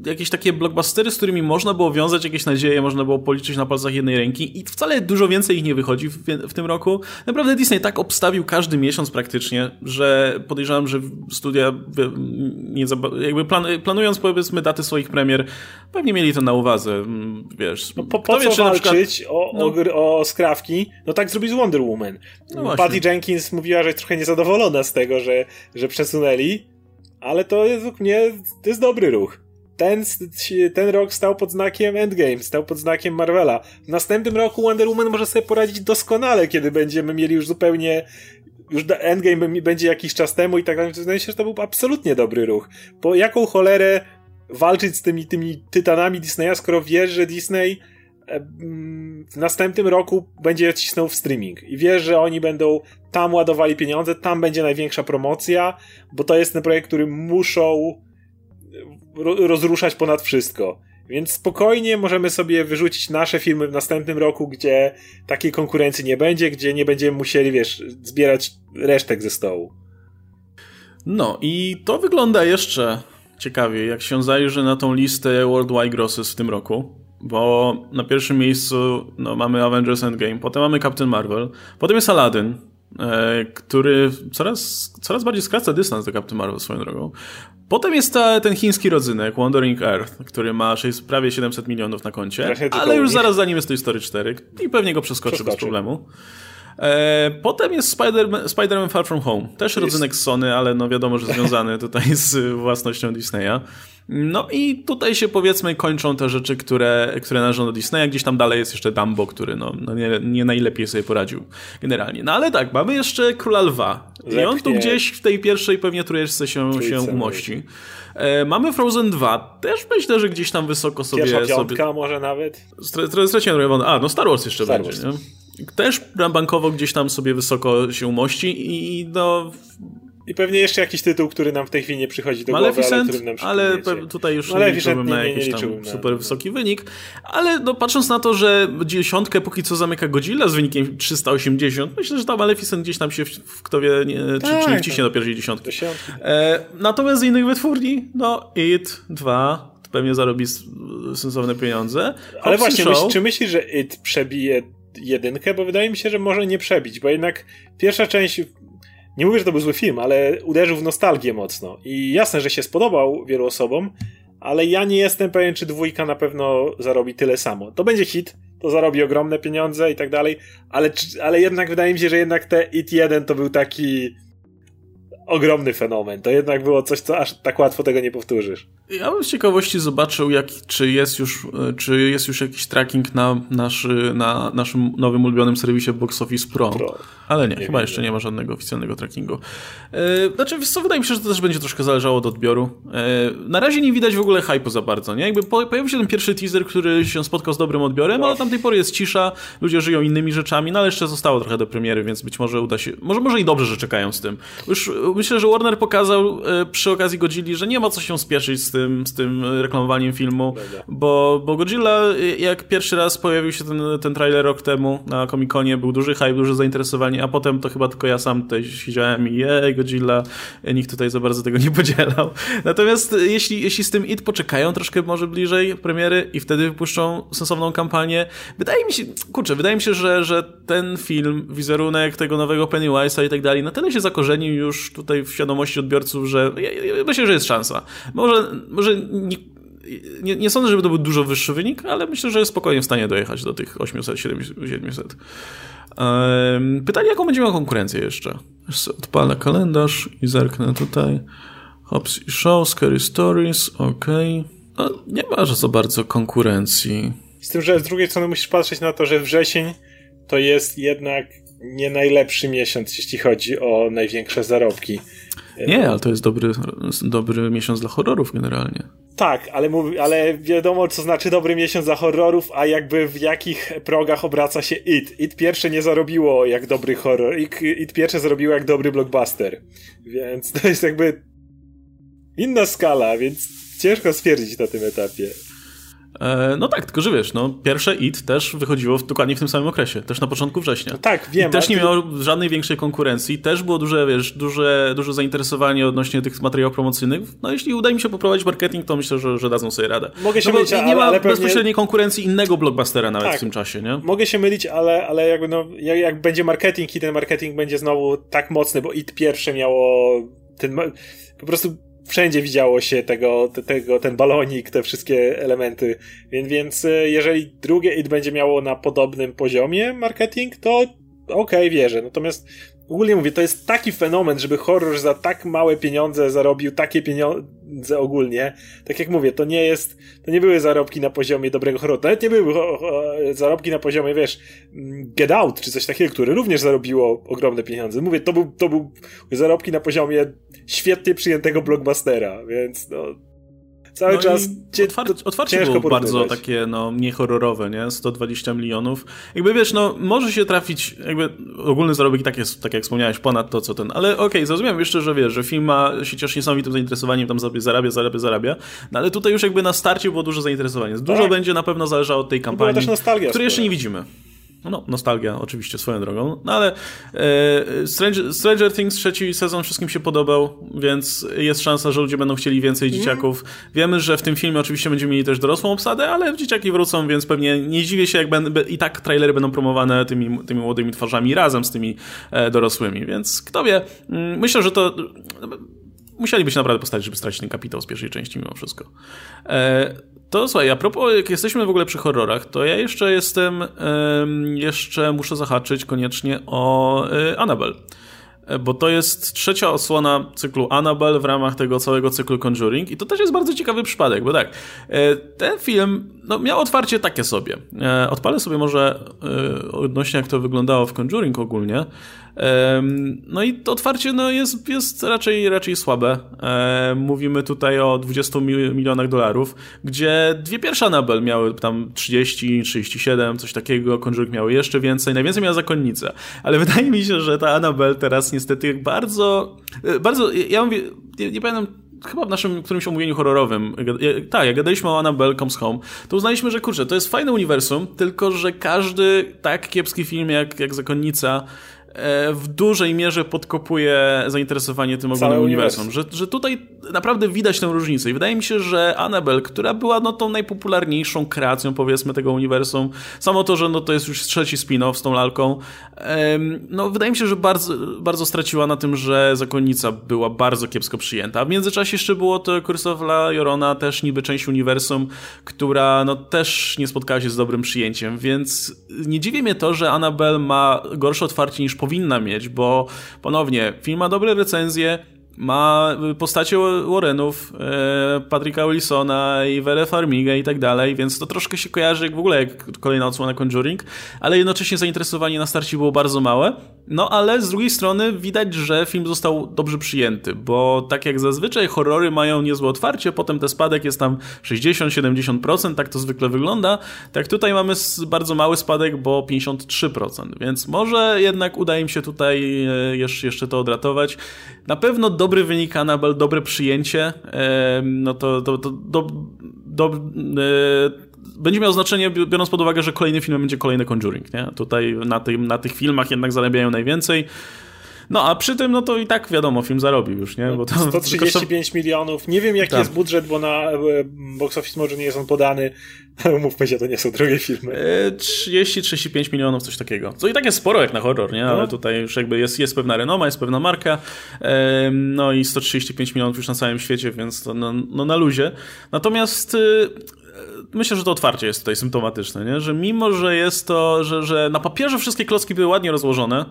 jakieś takie blockbustery, z którymi można było wiązać jakieś nadzieje, można było policzyć na palcach jednej ręki i wcale dużo więcej ich nie wychodzi w, w tym roku. Naprawdę Disney tak obstawił każdy miesiąc praktycznie, że podejrzewam, że studia nie jakby plan, planując powiedzmy daty swoich premier, pewnie mieli to na uwadze, wiesz. No po, po co wie, walczyć przykład, o, no, o, o skrawki? No tak zrobił z Wonder Woman. No Patty Jenkins mówiła, że jest trochę niezadowolona z tego, że, że przesunęli, ale to według mnie to jest dobry ruch. Ten, ten rok stał pod znakiem Endgame, stał pod znakiem Marvela. W następnym roku Wonder Woman może sobie poradzić doskonale, kiedy będziemy mieli już zupełnie już Endgame będzie jakiś czas temu i tak dalej. Wydaje się, że to był absolutnie dobry ruch. Po jaką cholerę walczyć z tymi, tymi tytanami Disneya, skoro wiesz, że Disney w następnym roku będzie cisnął w streaming i wiesz, że oni będą tam ładowali pieniądze, tam będzie największa promocja, bo to jest ten projekt, który muszą rozruszać ponad wszystko. Więc spokojnie możemy sobie wyrzucić nasze filmy w następnym roku, gdzie takiej konkurencji nie będzie, gdzie nie będziemy musieli, wiesz, zbierać resztek ze stołu. No i to wygląda jeszcze ciekawie, jak się zajrzy na tą listę Worldwide Grosses w tym roku bo na pierwszym miejscu no, mamy Avengers Endgame, potem mamy Captain Marvel, potem jest Aladdin, e, który coraz, coraz bardziej skraca dystans do Captain Marvel swoją drogą. Potem jest ta, ten chiński rodzynek, Wandering Earth, który ma 6, prawie 700 milionów na koncie, ale już zaraz za nim jest Toy Story 4 i pewnie go przeskoczy, przeskoczy. bez problemu. E, potem jest Spider-Man, Spider Far From Home. Też rodzynek Sony, ale no wiadomo, że związany [LAUGHS] tutaj z własnością Disneya. No i tutaj się powiedzmy kończą te rzeczy, które, które należą do Disneya. Gdzieś tam dalej jest jeszcze Dumbo, który no, no nie, nie najlepiej sobie poradził generalnie. No ale tak, mamy jeszcze Króla Lwa. I on tu gdzieś w tej pierwszej pewnie trójeczce się, się umości. E, mamy Frozen 2. Też myślę, że gdzieś tam wysoko sobie... Pierwsza piątka sobie... może nawet? Straciłem trochę... A, no Star Wars jeszcze Star będzie, Wars. nie? Też bankowo gdzieś tam sobie wysoko się umości i no I pewnie jeszcze jakiś tytuł, który nam w tej chwili nie przychodzi do Maleficent, głowy, ale, ale tutaj już Maleficent nie, nie, na jakiś nie tam super wysoki wynik. Ale no, patrząc na to, że dziesiątkę póki co zamyka Godzilla z wynikiem 380, myślę, że ta Maleficent gdzieś tam się w, w kto wie, nie, tak, czy, czy nie wciśnie do pierwszej dziesiątki. E, natomiast z innych wytwórni, no It 2 pewnie zarobi sensowne pieniądze. Ale właśnie, myśl, czy myślisz, że It przebije jedynkę? Bo wydaje mi się, że może nie przebić, bo jednak pierwsza część nie mówię, że to był zły film, ale uderzył w nostalgię mocno. I jasne, że się spodobał wielu osobom, ale ja nie jestem pewien, czy dwójka na pewno zarobi tyle samo. To będzie hit, to zarobi ogromne pieniądze i tak dalej, ale, ale jednak wydaje mi się, że jednak te It 1 to był taki ogromny fenomen. To jednak było coś, co aż tak łatwo tego nie powtórzysz. Ja bym z ciekawości zobaczył, jak, czy, jest już, czy jest już jakiś tracking na, nasz, na naszym nowym ulubionym serwisie Box Office Pro. Pro. Ale nie, nie chyba jeszcze nie ma żadnego oficjalnego trackingu. E, znaczy, co, wydaje mi się, że to też będzie troszkę zależało od odbioru. E, na razie nie widać w ogóle hype'u za bardzo, nie? Jakby pojawił się ten pierwszy teaser, który się spotkał z dobrym odbiorem, ale od tamtej pory jest cisza, ludzie żyją innymi rzeczami, no ale jeszcze zostało trochę do premiery, więc być może uda się, może, może i dobrze, że czekają z tym. Już myślę, że Warner pokazał e, przy okazji Godzilli, że nie ma co się spieszyć z tym, z tym reklamowaniem filmu, bo, bo Godzilla, jak pierwszy raz pojawił się ten, ten trailer rok temu na Comic-Conie, był duży hype, duże zainteresowanie, a potem to chyba tylko ja sam tutaj siedziałem i jej, Godzilla, nikt tutaj za bardzo tego nie podzielał. [LAUGHS] Natomiast jeśli, jeśli z tym IT poczekają troszkę może bliżej premiery i wtedy wypuszczą sensowną kampanię, wydaje mi się, kurczę, wydaje mi się, że, że ten film, wizerunek tego nowego Pennywise'a i tak dalej, na tyle się zakorzenił już tutaj w świadomości odbiorców, że ja, myślę, że jest szansa. Może, może nie, nie, nie, sądzę, żeby to był dużo wyższy wynik, ale myślę, że jest spokojnie w stanie dojechać do tych 800-700. Pytanie, jaką będzie miał konkurencję jeszcze? Odpalę kalendarz i zerknę tutaj. Hops i Show, Scary Stories, ok. No, nie ma za bardzo konkurencji. Z tym, że z drugiej strony musisz patrzeć na to, że wrzesień to jest jednak nie najlepszy miesiąc, jeśli chodzi o największe zarobki. Nie, ale to jest dobry, dobry miesiąc dla horrorów generalnie. Tak, ale, ale wiadomo, co znaczy dobry miesiąc dla horrorów, a jakby w jakich progach obraca się It. It pierwsze nie zarobiło jak dobry horror, It, It pierwsze zarobiło jak dobry blockbuster. Więc to jest jakby inna skala, więc ciężko stwierdzić na tym etapie. E, no tak, tylko że wiesz, no, pierwsze IT też wychodziło w, dokładnie w tym samym okresie, też na początku września. No tak, wiem. I też nie ty... miało żadnej większej konkurencji, też było duże, wiesz, duże, duże zainteresowanie odnośnie tych materiałów promocyjnych. No jeśli uda mi się poprowadzić marketing, to myślę, że, że dadzą sobie radę. Mogę się no, mylić, nie ale, ma ale pewnie... bezpośredniej konkurencji innego blockbustera nawet tak, w tym czasie, nie? Mogę się mylić, ale, ale jakby no, jak, jak będzie marketing i ten marketing będzie znowu tak mocny, bo IT pierwsze miało ten po prostu wszędzie widziało się tego, tego, ten balonik, te wszystkie elementy. Więc, więc e, jeżeli drugie IT będzie miało na podobnym poziomie marketing, to okej, okay, wierzę. Natomiast ogólnie mówię, to jest taki fenomen, żeby horror za tak małe pieniądze zarobił takie pieniądze ogólnie. Tak jak mówię, to nie jest, to nie były zarobki na poziomie dobrego horroru. Nawet nie były zarobki na poziomie, wiesz, mm, Get Out, czy coś takiego, które również zarobiło ogromne pieniądze. Mówię, to był, to był zarobki na poziomie świetnie przyjętego blockbustera, więc no, Cały no czas cie, otwarcie, otwarcie było bardzo takie no, niehorrorowe, nie? 120 milionów. Jakby wiesz, no może się trafić, jakby ogólny zarobek tak jest, tak jak wspomniałeś, ponad to, co ten, ale okej, okay, zrozumiałem jeszcze, że wiesz, że film ma się cieszy niesamowitym zainteresowaniem, tam sobie zarabia, zarabia, zarabia, no ale tutaj już jakby na starcie było duże zainteresowanie. Dużo tak. będzie na pewno zależało od tej kampanii, której jeszcze nie widzimy. No, nostalgia oczywiście swoją drogą, no ale e, Stranger, Stranger, Things trzeci sezon wszystkim się podobał, więc jest szansa, że ludzie będą chcieli więcej mm. dzieciaków. Wiemy, że w tym filmie oczywiście będziemy mieli też dorosłą obsadę, ale dzieciaki wrócą, więc pewnie nie dziwię się, jak będę, i tak trailery będą promowane tymi, tymi młodymi twarzami razem z tymi e, dorosłymi, więc kto wie, mm, myślę, że to musieliby się naprawdę postawić, żeby stracić ten kapitał z pierwszej części mimo wszystko. E, to słuchaj, a propos, jak jesteśmy w ogóle przy horrorach, to ja jeszcze jestem, jeszcze muszę zahaczyć koniecznie o y, Annabelle. E, bo to jest trzecia osłona cyklu Annabelle w ramach tego całego cyklu Conjuring i to też jest bardzo ciekawy przypadek, bo tak, e, ten film no, miał otwarcie takie sobie. E, odpalę sobie może e, odnośnie jak to wyglądało w Conjuring ogólnie. No i to otwarcie no, jest, jest raczej, raczej słabe. Mówimy tutaj o 20 milionach dolarów, gdzie dwie pierwsze Annabelle miały tam 30, 37, coś takiego, Conjuring miały jeszcze więcej, najwięcej miała zakonnica. Ale [LAUGHS] wydaje mi się, że ta Annabelle teraz niestety bardzo, e, bardzo, ja mówię, nie, nie pamiętam chyba w naszym którymś omówieniu horrorowym, tak, jak gadaliśmy o Annabelle Comes Home, to uznaliśmy, że kurczę, to jest fajne uniwersum, tylko że każdy tak kiepski film jak, jak Zakonnica E, w dużej mierze podkopuje zainteresowanie tym ogólnym uniwersum. Że, że tutaj naprawdę widać tę różnicę. I wydaje mi się, że Annabelle, która była no, tą najpopularniejszą kreacją, powiedzmy, tego uniwersum, samo to, że no, to jest już trzeci spin-off z tą lalką, no, wydaje mi się, że bardzo, bardzo straciła na tym, że Zakonnica była bardzo kiepsko przyjęta. A w międzyczasie jeszcze było to Curse of La Llorona, też niby część uniwersum, która no, też nie spotkała się z dobrym przyjęciem, więc nie dziwi mnie to, że Annabelle ma gorsze otwarcie niż powinna mieć, bo ponownie, film ma dobre recenzje, ma postacie Warrenów, e, Patricka Wilsona i Wele Farmiga i tak dalej, więc to troszkę się kojarzy jak w ogóle jak kolejna odsłona Conjuring, ale jednocześnie zainteresowanie na starcie było bardzo małe. No ale z drugiej strony widać, że film został dobrze przyjęty, bo tak jak zazwyczaj horrory mają niezłe otwarcie, potem ten spadek jest tam 60-70%, tak to zwykle wygląda, tak tutaj mamy bardzo mały spadek, bo 53%, więc może jednak uda im się tutaj e, jeszcze, to odratować. Na pewno dobry wynik Annabelle, dobre przyjęcie, no to, to, to do, do, e, będzie miał znaczenie, biorąc pod uwagę, że kolejny film będzie kolejny Conjuring, nie? Tutaj na, tym, na tych filmach jednak zarabiają najwięcej. No a przy tym, no to i tak wiadomo, film zarobił już, nie? Bo to, 135 milionów. Nie wiem, jaki tak. jest budżet, bo na e, box office może nie jest on podany. [LAUGHS] Mówmy się, to nie są drogie filmy. 30-35 e, milionów, coś takiego. Co i tak jest sporo jak na horror, nie? Ale no. tutaj już jakby jest, jest pewna renoma, jest pewna marka. No i 135 milionów już na całym świecie, więc to no, no na luzie. Natomiast y, myślę, że to otwarcie jest tutaj symptomatyczne, nie? że mimo, że jest to, że, że na papierze wszystkie klocki były ładnie rozłożone,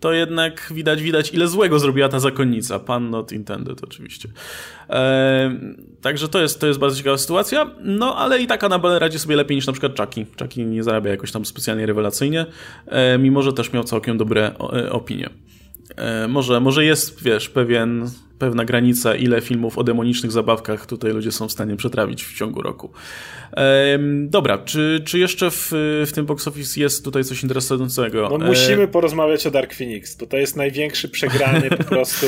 to jednak widać, widać ile złego zrobiła ta zakonnica. Pan not intended oczywiście. Także to jest, to jest bardzo ciekawa sytuacja. No, ale i tak Annabelle radzi sobie lepiej niż na przykład Chucky. Chucky nie zarabia jakoś tam specjalnie rewelacyjnie, e, mimo że też miał całkiem dobre e, opinie. E, może, może jest, wiesz, pewien pewna granica, ile filmów o demonicznych zabawkach tutaj ludzie są w stanie przetrawić w ciągu roku. Ehm, dobra, czy, czy jeszcze w, w tym box office jest tutaj coś interesującego? No, musimy porozmawiać o Dark Phoenix, bo to jest największy przegrany po [LAUGHS] prostu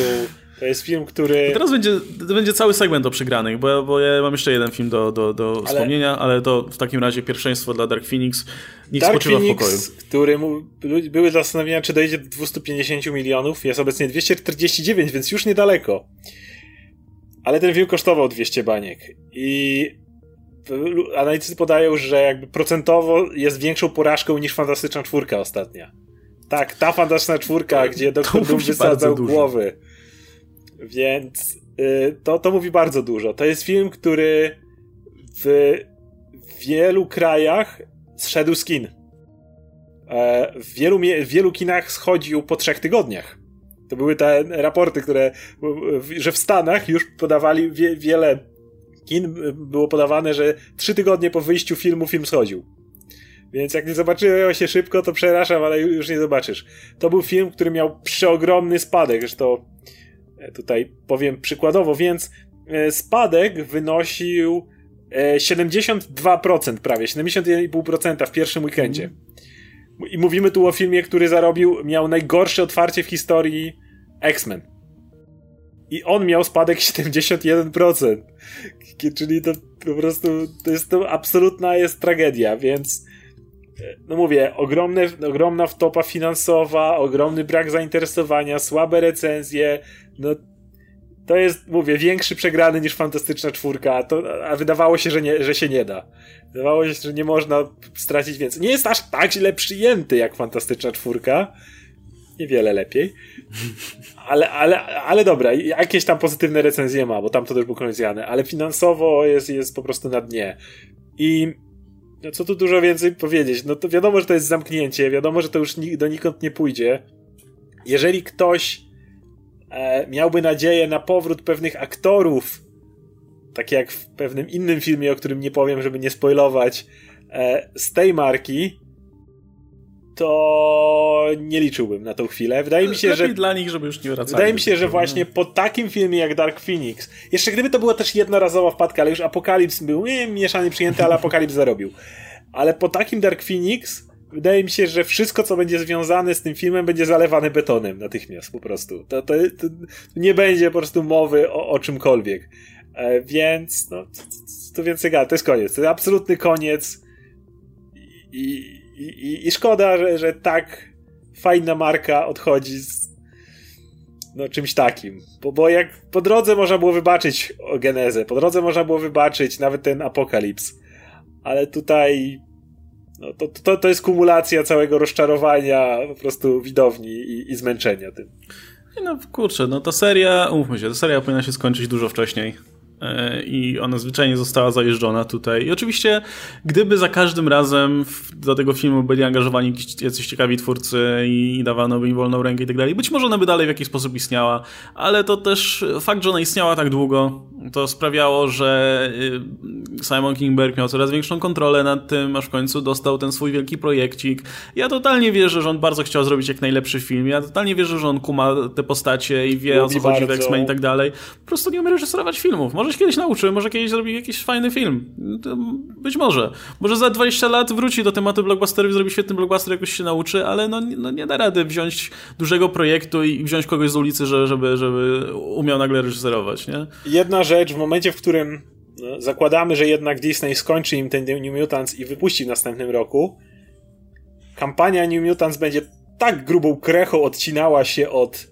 to jest film, który. To teraz będzie, to będzie cały segment o przegranych, bo, bo ja mam jeszcze jeden film do, do, do ale... wspomnienia, ale to w takim razie pierwszeństwo dla Dark Phoenix. Niech Dark spoczywa Phoenix, w pokoju. który mu, były zastanowienia, czy dojdzie do 250 milionów. Jest obecnie 249, więc już niedaleko. Ale ten film kosztował 200 baniek. I analitycy podają, że jakby procentowo jest większą porażką niż Fantastyczna Czwórka ostatnia. Tak, ta Fantastyczna Czwórka, gdzie Doktor Doom wysadzał głowy. Więc y, to, to mówi bardzo dużo. To jest film, który w wielu krajach zszedł z kin. E, w wielu, w wielu kinach schodził po trzech tygodniach. To były te raporty, które, że w Stanach już podawali wie, wiele kin, było podawane, że trzy tygodnie po wyjściu filmu film schodził. Więc jak nie zobaczyło się szybko, to przerażam, ale już nie zobaczysz. To był film, który miał przeogromny spadek, zresztą tutaj powiem przykładowo, więc e, spadek wynosił 72% e, prawie, 71,5% w pierwszym weekendzie. I mówimy tu o filmie, który zarobił, miał najgorsze otwarcie w historii X-Men. I on miał spadek 71%. Czyli to po prostu to jest to absolutna jest tragedia, więc no mówię, ogromne, ogromna wtopa finansowa, ogromny brak zainteresowania, słabe recenzje, no to jest, mówię, większy przegrany niż Fantastyczna Czwórka, a, to, a wydawało się, że, nie, że się nie da. Wydawało się, że nie można stracić więcej. Nie jest aż tak źle przyjęty jak Fantastyczna Czwórka. Niewiele lepiej. Ale, ale, ale dobra, jakieś tam pozytywne recenzje ma, bo tam to też był koniec ale finansowo jest, jest po prostu na dnie. I co tu dużo więcej powiedzieć? No to wiadomo, że to jest zamknięcie, wiadomo, że to już donikąd nie pójdzie. Jeżeli ktoś e, miałby nadzieję na powrót pewnych aktorów takie jak w pewnym innym filmie, o którym nie powiem, żeby nie spoilować, e, z tej marki, to nie liczyłbym na tą chwilę. Wydaje mi się, Lepiej że. dla nich, żeby już nie wracali. Wydaje mi się, że właśnie po takim filmie jak Dark Phoenix, jeszcze gdyby to była też jednorazowa wpadka, ale już Apokalips był nie, mieszany przyjęty, ale Apokalips zarobił. Ale po takim Dark Phoenix wydaje mi się, że wszystko, co będzie związane z tym filmem, będzie zalewane betonem natychmiast po prostu. To, to, to nie będzie po prostu mowy o, o czymkolwiek. E, więc, no, to więcej gada, to jest koniec. To jest absolutny koniec. I, i, i szkoda, że, że tak fajna marka odchodzi z no, czymś takim. Bo, bo jak po drodze można było wybaczyć genezę, po drodze można było wybaczyć nawet ten apokalips. Ale tutaj no, to, to, to jest kumulacja całego rozczarowania po prostu widowni i, i zmęczenia tym. No kurczę, no ta seria, umówmy się, ta seria powinna się skończyć dużo wcześniej. E, i ona zwyczajnie została zajeżdżona tutaj. I oczywiście, gdyby za każdym razem do tego filmu byli angażowani jacyś ciekawi twórcy i dawano by im wolną rękę i tak dalej, być może ona by dalej w jakiś sposób istniała, ale to też fakt, że ona istniała tak długo, to sprawiało, że y, Simon Kingberg miał coraz większą kontrolę nad tym, aż w końcu dostał ten swój wielki projekcik. Ja totalnie wierzę, że on bardzo chciał zrobić jak najlepszy film. Ja totalnie wierzę, że on kuma te postacie i wie Lubi o co chodzi w X-Men i tak dalej. Po prostu nie umie reżyserować filmów. Może się kiedyś nauczy, może kiedyś zrobi jakiś fajny film. Być może. Może za 20 lat wróci do tematu blockbusterów i zrobi świetny blockbuster, jakoś się nauczy, ale no, no nie da rady wziąć dużego projektu i wziąć kogoś z ulicy, żeby, żeby umiał nagle reżyserować, nie? Jedna rzecz, w momencie, w którym no, zakładamy, że jednak Disney skończy im ten New Mutants i wypuści w następnym roku, kampania New Mutants będzie tak grubą krechą odcinała się od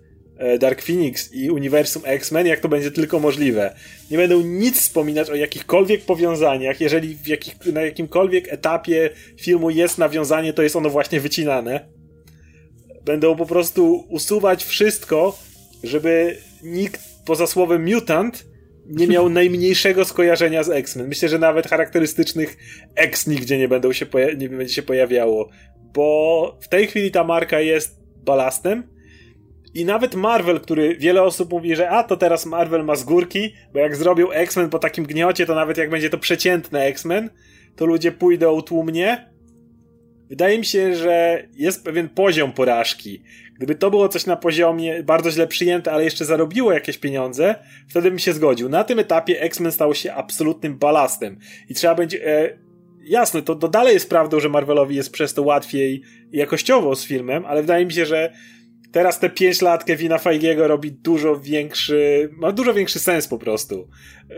Dark Phoenix i uniwersum X-Men, jak to będzie tylko możliwe. Nie będą nic wspominać o jakichkolwiek powiązaniach. Jeżeli jakich, na jakimkolwiek etapie filmu jest nawiązanie, to jest ono właśnie wycinane. Będą po prostu usuwać wszystko, żeby nikt poza słowem mutant nie miał [LAUGHS] najmniejszego skojarzenia z X-Men. Myślę, że nawet charakterystycznych X nigdzie nie, będą się nie będzie się pojawiało, bo w tej chwili ta marka jest balastem i nawet Marvel, który wiele osób mówi, że a to teraz Marvel ma z górki, bo jak zrobił X-Men po takim gniocie, to nawet jak będzie to przeciętne X-Men, to ludzie pójdą tłumnie. Wydaje mi się, że jest pewien poziom porażki. Gdyby to było coś na poziomie bardzo źle przyjęte, ale jeszcze zarobiło jakieś pieniądze, wtedy bym się zgodził. Na tym etapie X-Men stał się absolutnym balastem i trzeba będzie. E, jasne, to, to dalej jest prawdą, że Marvelowi jest przez to łatwiej jakościowo z filmem, ale wydaje mi się, że teraz te 5 lat Kevina Feigiego robi dużo większy, ma dużo większy sens po prostu.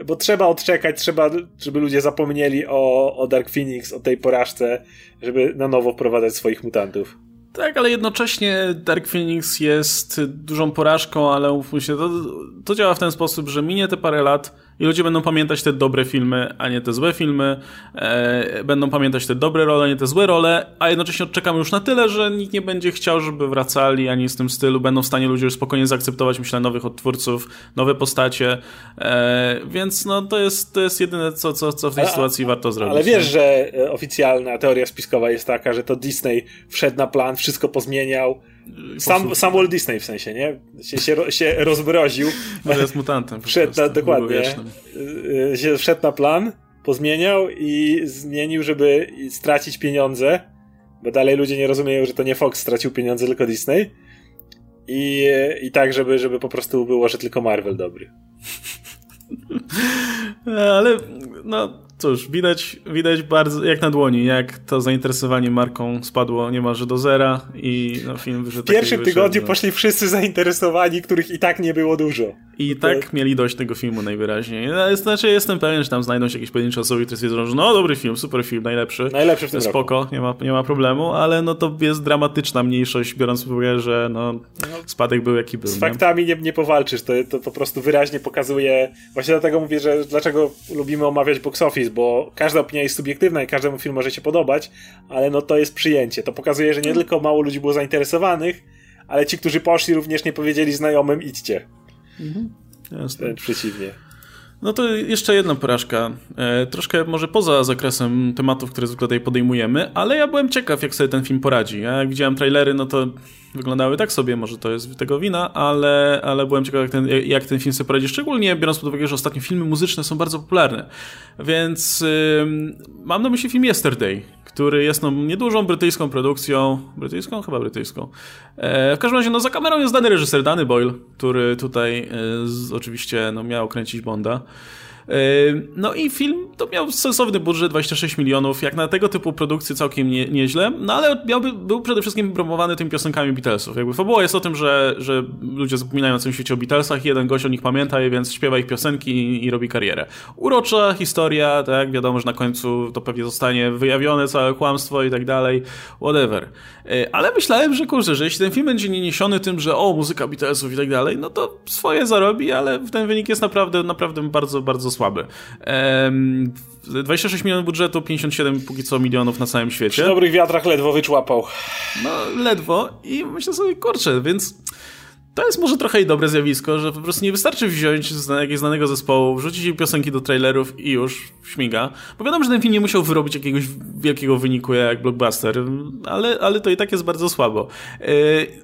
Bo trzeba odczekać, trzeba, żeby ludzie zapomnieli o, o Dark Phoenix, o tej porażce, żeby na nowo wprowadzać swoich mutantów. Tak, ale jednocześnie Dark Phoenix jest dużą porażką, ale umówmy się, to, to działa w ten sposób, że minie te parę lat, i ludzie będą pamiętać te dobre filmy, a nie te złe filmy. E, będą pamiętać te dobre role, a nie te złe role, a jednocześnie odczekamy już na tyle, że nikt nie będzie chciał, żeby wracali, ani z tym stylu. Będą w stanie ludzie już spokojnie zaakceptować, myślę, nowych odtwórców, nowe postacie. E, więc no, to jest, to jest jedyne, co, co, co w tej sytuacji warto zrobić. Ale wiesz, nie? że e, oficjalna teoria spiskowa jest taka, że to Disney wszedł na plan, wszystko pozmieniał sam, sam Walt Disney w sensie, nie? Się, się, się rozbroził. [LAUGHS] Może jest mutantem. Wszedł na, dokładnie. Y, y, się wszedł na plan, pozmieniał i zmienił, żeby stracić pieniądze, bo dalej ludzie nie rozumieją, że to nie Fox stracił pieniądze, tylko Disney. I, i tak, żeby, żeby po prostu było, że tylko Marvel dobry. [LAUGHS] Ale no, cóż, widać, widać bardzo jak na dłoni, jak to zainteresowanie marką spadło niemalże do zera i no, film wyszedł. W pierwszym tygodniu no. poszli wszyscy zainteresowani, których i tak nie było dużo. I tak mieli dość tego filmu najwyraźniej. No, znaczy, jestem pewien, że tam znajdą się jakieś pojedyncze osoby, które stwierdzą, że no dobry film, super film, najlepszy. Najlepszy w tym Spoko, roku. nie ma, nie ma problemu, ale no to jest dramatyczna mniejszość, biorąc pod uwagę, że no, spadek był jaki był. Z nie? faktami nie, nie powalczysz, to, to po prostu wyraźnie pokazuje, właśnie dlatego mówię, że dlaczego lubimy omawiać box office, bo każda opinia jest subiektywna i każdemu film może się podobać, ale no to jest przyjęcie. To pokazuje, że nie tylko mało ludzi było zainteresowanych, ale ci, którzy poszli również nie powiedzieli znajomym idźcie. Mhm. Jasne. Wręcz przeciwnie. No to jeszcze jedna porażka. E, troszkę może poza zakresem tematów, które zwykle tutaj podejmujemy, ale ja byłem ciekaw, jak sobie ten film poradzi. Ja jak widziałem trailery, no to wyglądały tak sobie, może to jest tego wina, ale, ale byłem ciekaw, jak ten, jak ten film sobie poradzi, szczególnie biorąc pod uwagę, że ostatnio filmy muzyczne są bardzo popularne. Więc yy, mam na myśli film Yesterday, który jest no, niedużą brytyjską produkcją, brytyjską? Chyba brytyjską. E, w każdym razie, no za kamerą jest dany reżyser, Danny Boyle, który tutaj e, z, oczywiście no, miał kręcić Bonda. No i film to miał sensowny budżet, 26 milionów, jak na tego typu produkcję całkiem nie, nieźle, no ale miałby, był przede wszystkim promowany tymi piosenkami Beatlesów. Jakby fabuła jest o tym, że, że ludzie zapominają na całym świecie o Beatlesach, jeden gość o nich pamięta, więc śpiewa ich piosenki i, i robi karierę. Urocza historia, tak, wiadomo, że na końcu to pewnie zostanie wyjawione całe kłamstwo i tak dalej, whatever. E, ale myślałem, że kurczę, że jeśli ten film będzie nie niesiony tym, że o, muzyka Beatlesów i tak dalej, no to swoje zarobi, ale ten wynik jest naprawdę, naprawdę bardzo, bardzo słaby. 26 milionów budżetu, 57 póki co milionów na całym świecie. Przy dobrych wiatrach ledwo wyczłapał. No, ledwo i myślę sobie, kurczę, więc to jest może trochę i dobre zjawisko, że po prostu nie wystarczy wziąć jakiegoś znanego zespołu, wrzucić piosenki do trailerów i już śmiga. Bo wiadomo, że ten film nie musiał wyrobić jakiegoś wielkiego wyniku jak blockbuster, ale, ale to i tak jest bardzo słabo. E,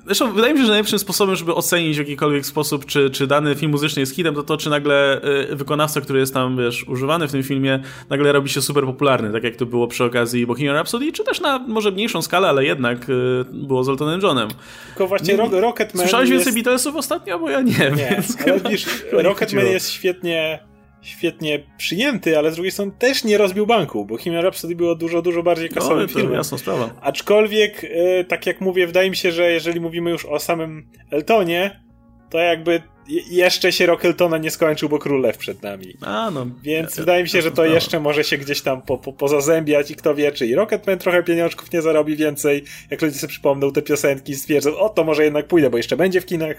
zresztą wydaje mi się, że najlepszym sposobem, żeby ocenić w jakikolwiek sposób, czy, czy dany film muzyczny jest hitem, to to, czy nagle e, wykonawca, który jest tam, wiesz, używany w tym filmie, nagle robi się super popularny, tak jak to było przy okazji Bohemian Rhapsody, czy też na może mniejszą skalę, ale jednak e, było z Eltonem Johnem. Tylko właśnie Rocketman Słyszałeś więcej Beatlesów ostatnio? Bo ja nie, nie więc... ale Rocketman jest świetnie świetnie przyjęty, ale z drugiej strony też nie rozbił banku, bo Bohemian Rhapsody było dużo, dużo bardziej kasowym no, filmem. jasna sprawa. Aczkolwiek, e, tak jak mówię, wydaje mi się, że jeżeli mówimy już o samym Eltonie, to jakby jeszcze się rok Eltona nie skończył, bo Królew przed nami. A, no. Więc ja, wydaje mi się, że to jeszcze może się gdzieś tam po, po, pozazębiać i kto wie, czy i Rocketman trochę pieniążków nie zarobi więcej, jak ludzie sobie przypomną te piosenki i stwierdzą, o to może jednak pójdę, bo jeszcze będzie w kinach.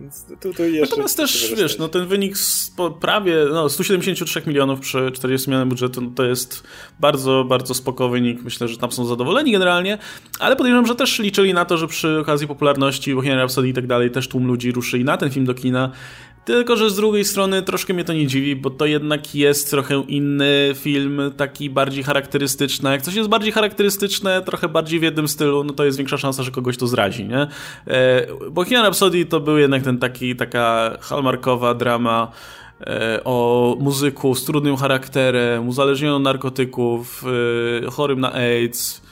Więc tu, tu jeszcze Natomiast też, wiesz, no ten wynik z prawie no, 173 milionów przy 40 milionach budżetu, no to jest bardzo, bardzo spoko wynik. Myślę, że tam są zadowoleni generalnie, ale podejrzewam, że też liczyli na to, że przy okazji popularności Bohemian Rhapsody i tak dalej też tłum ludzi ruszy i na ten film do kina tylko, że z drugiej strony troszkę mnie to nie dziwi, bo to jednak jest trochę inny film, taki bardziej charakterystyczny. Jak coś jest bardziej charakterystyczne, trochę bardziej w jednym stylu, no to jest większa szansa, że kogoś to zrazi, nie? E, Bohemian Rhapsody to był jednak ten taki, taka hallmarkowa drama e, o muzyku z trudnym charakterem, uzależnionym od narkotyków, e, chorym na AIDS,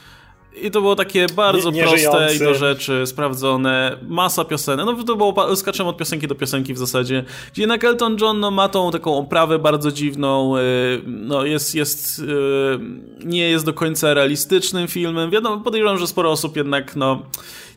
i to było takie bardzo nie, proste i do rzeczy, sprawdzone, masa piosenek. No to było, skaczemy od piosenki do piosenki w zasadzie. Gdzie jednak Elton John no, ma tą taką oprawę bardzo dziwną, yy, no jest, jest yy, nie jest do końca realistycznym filmem. Wiadomo, podejrzewam, że sporo osób jednak, no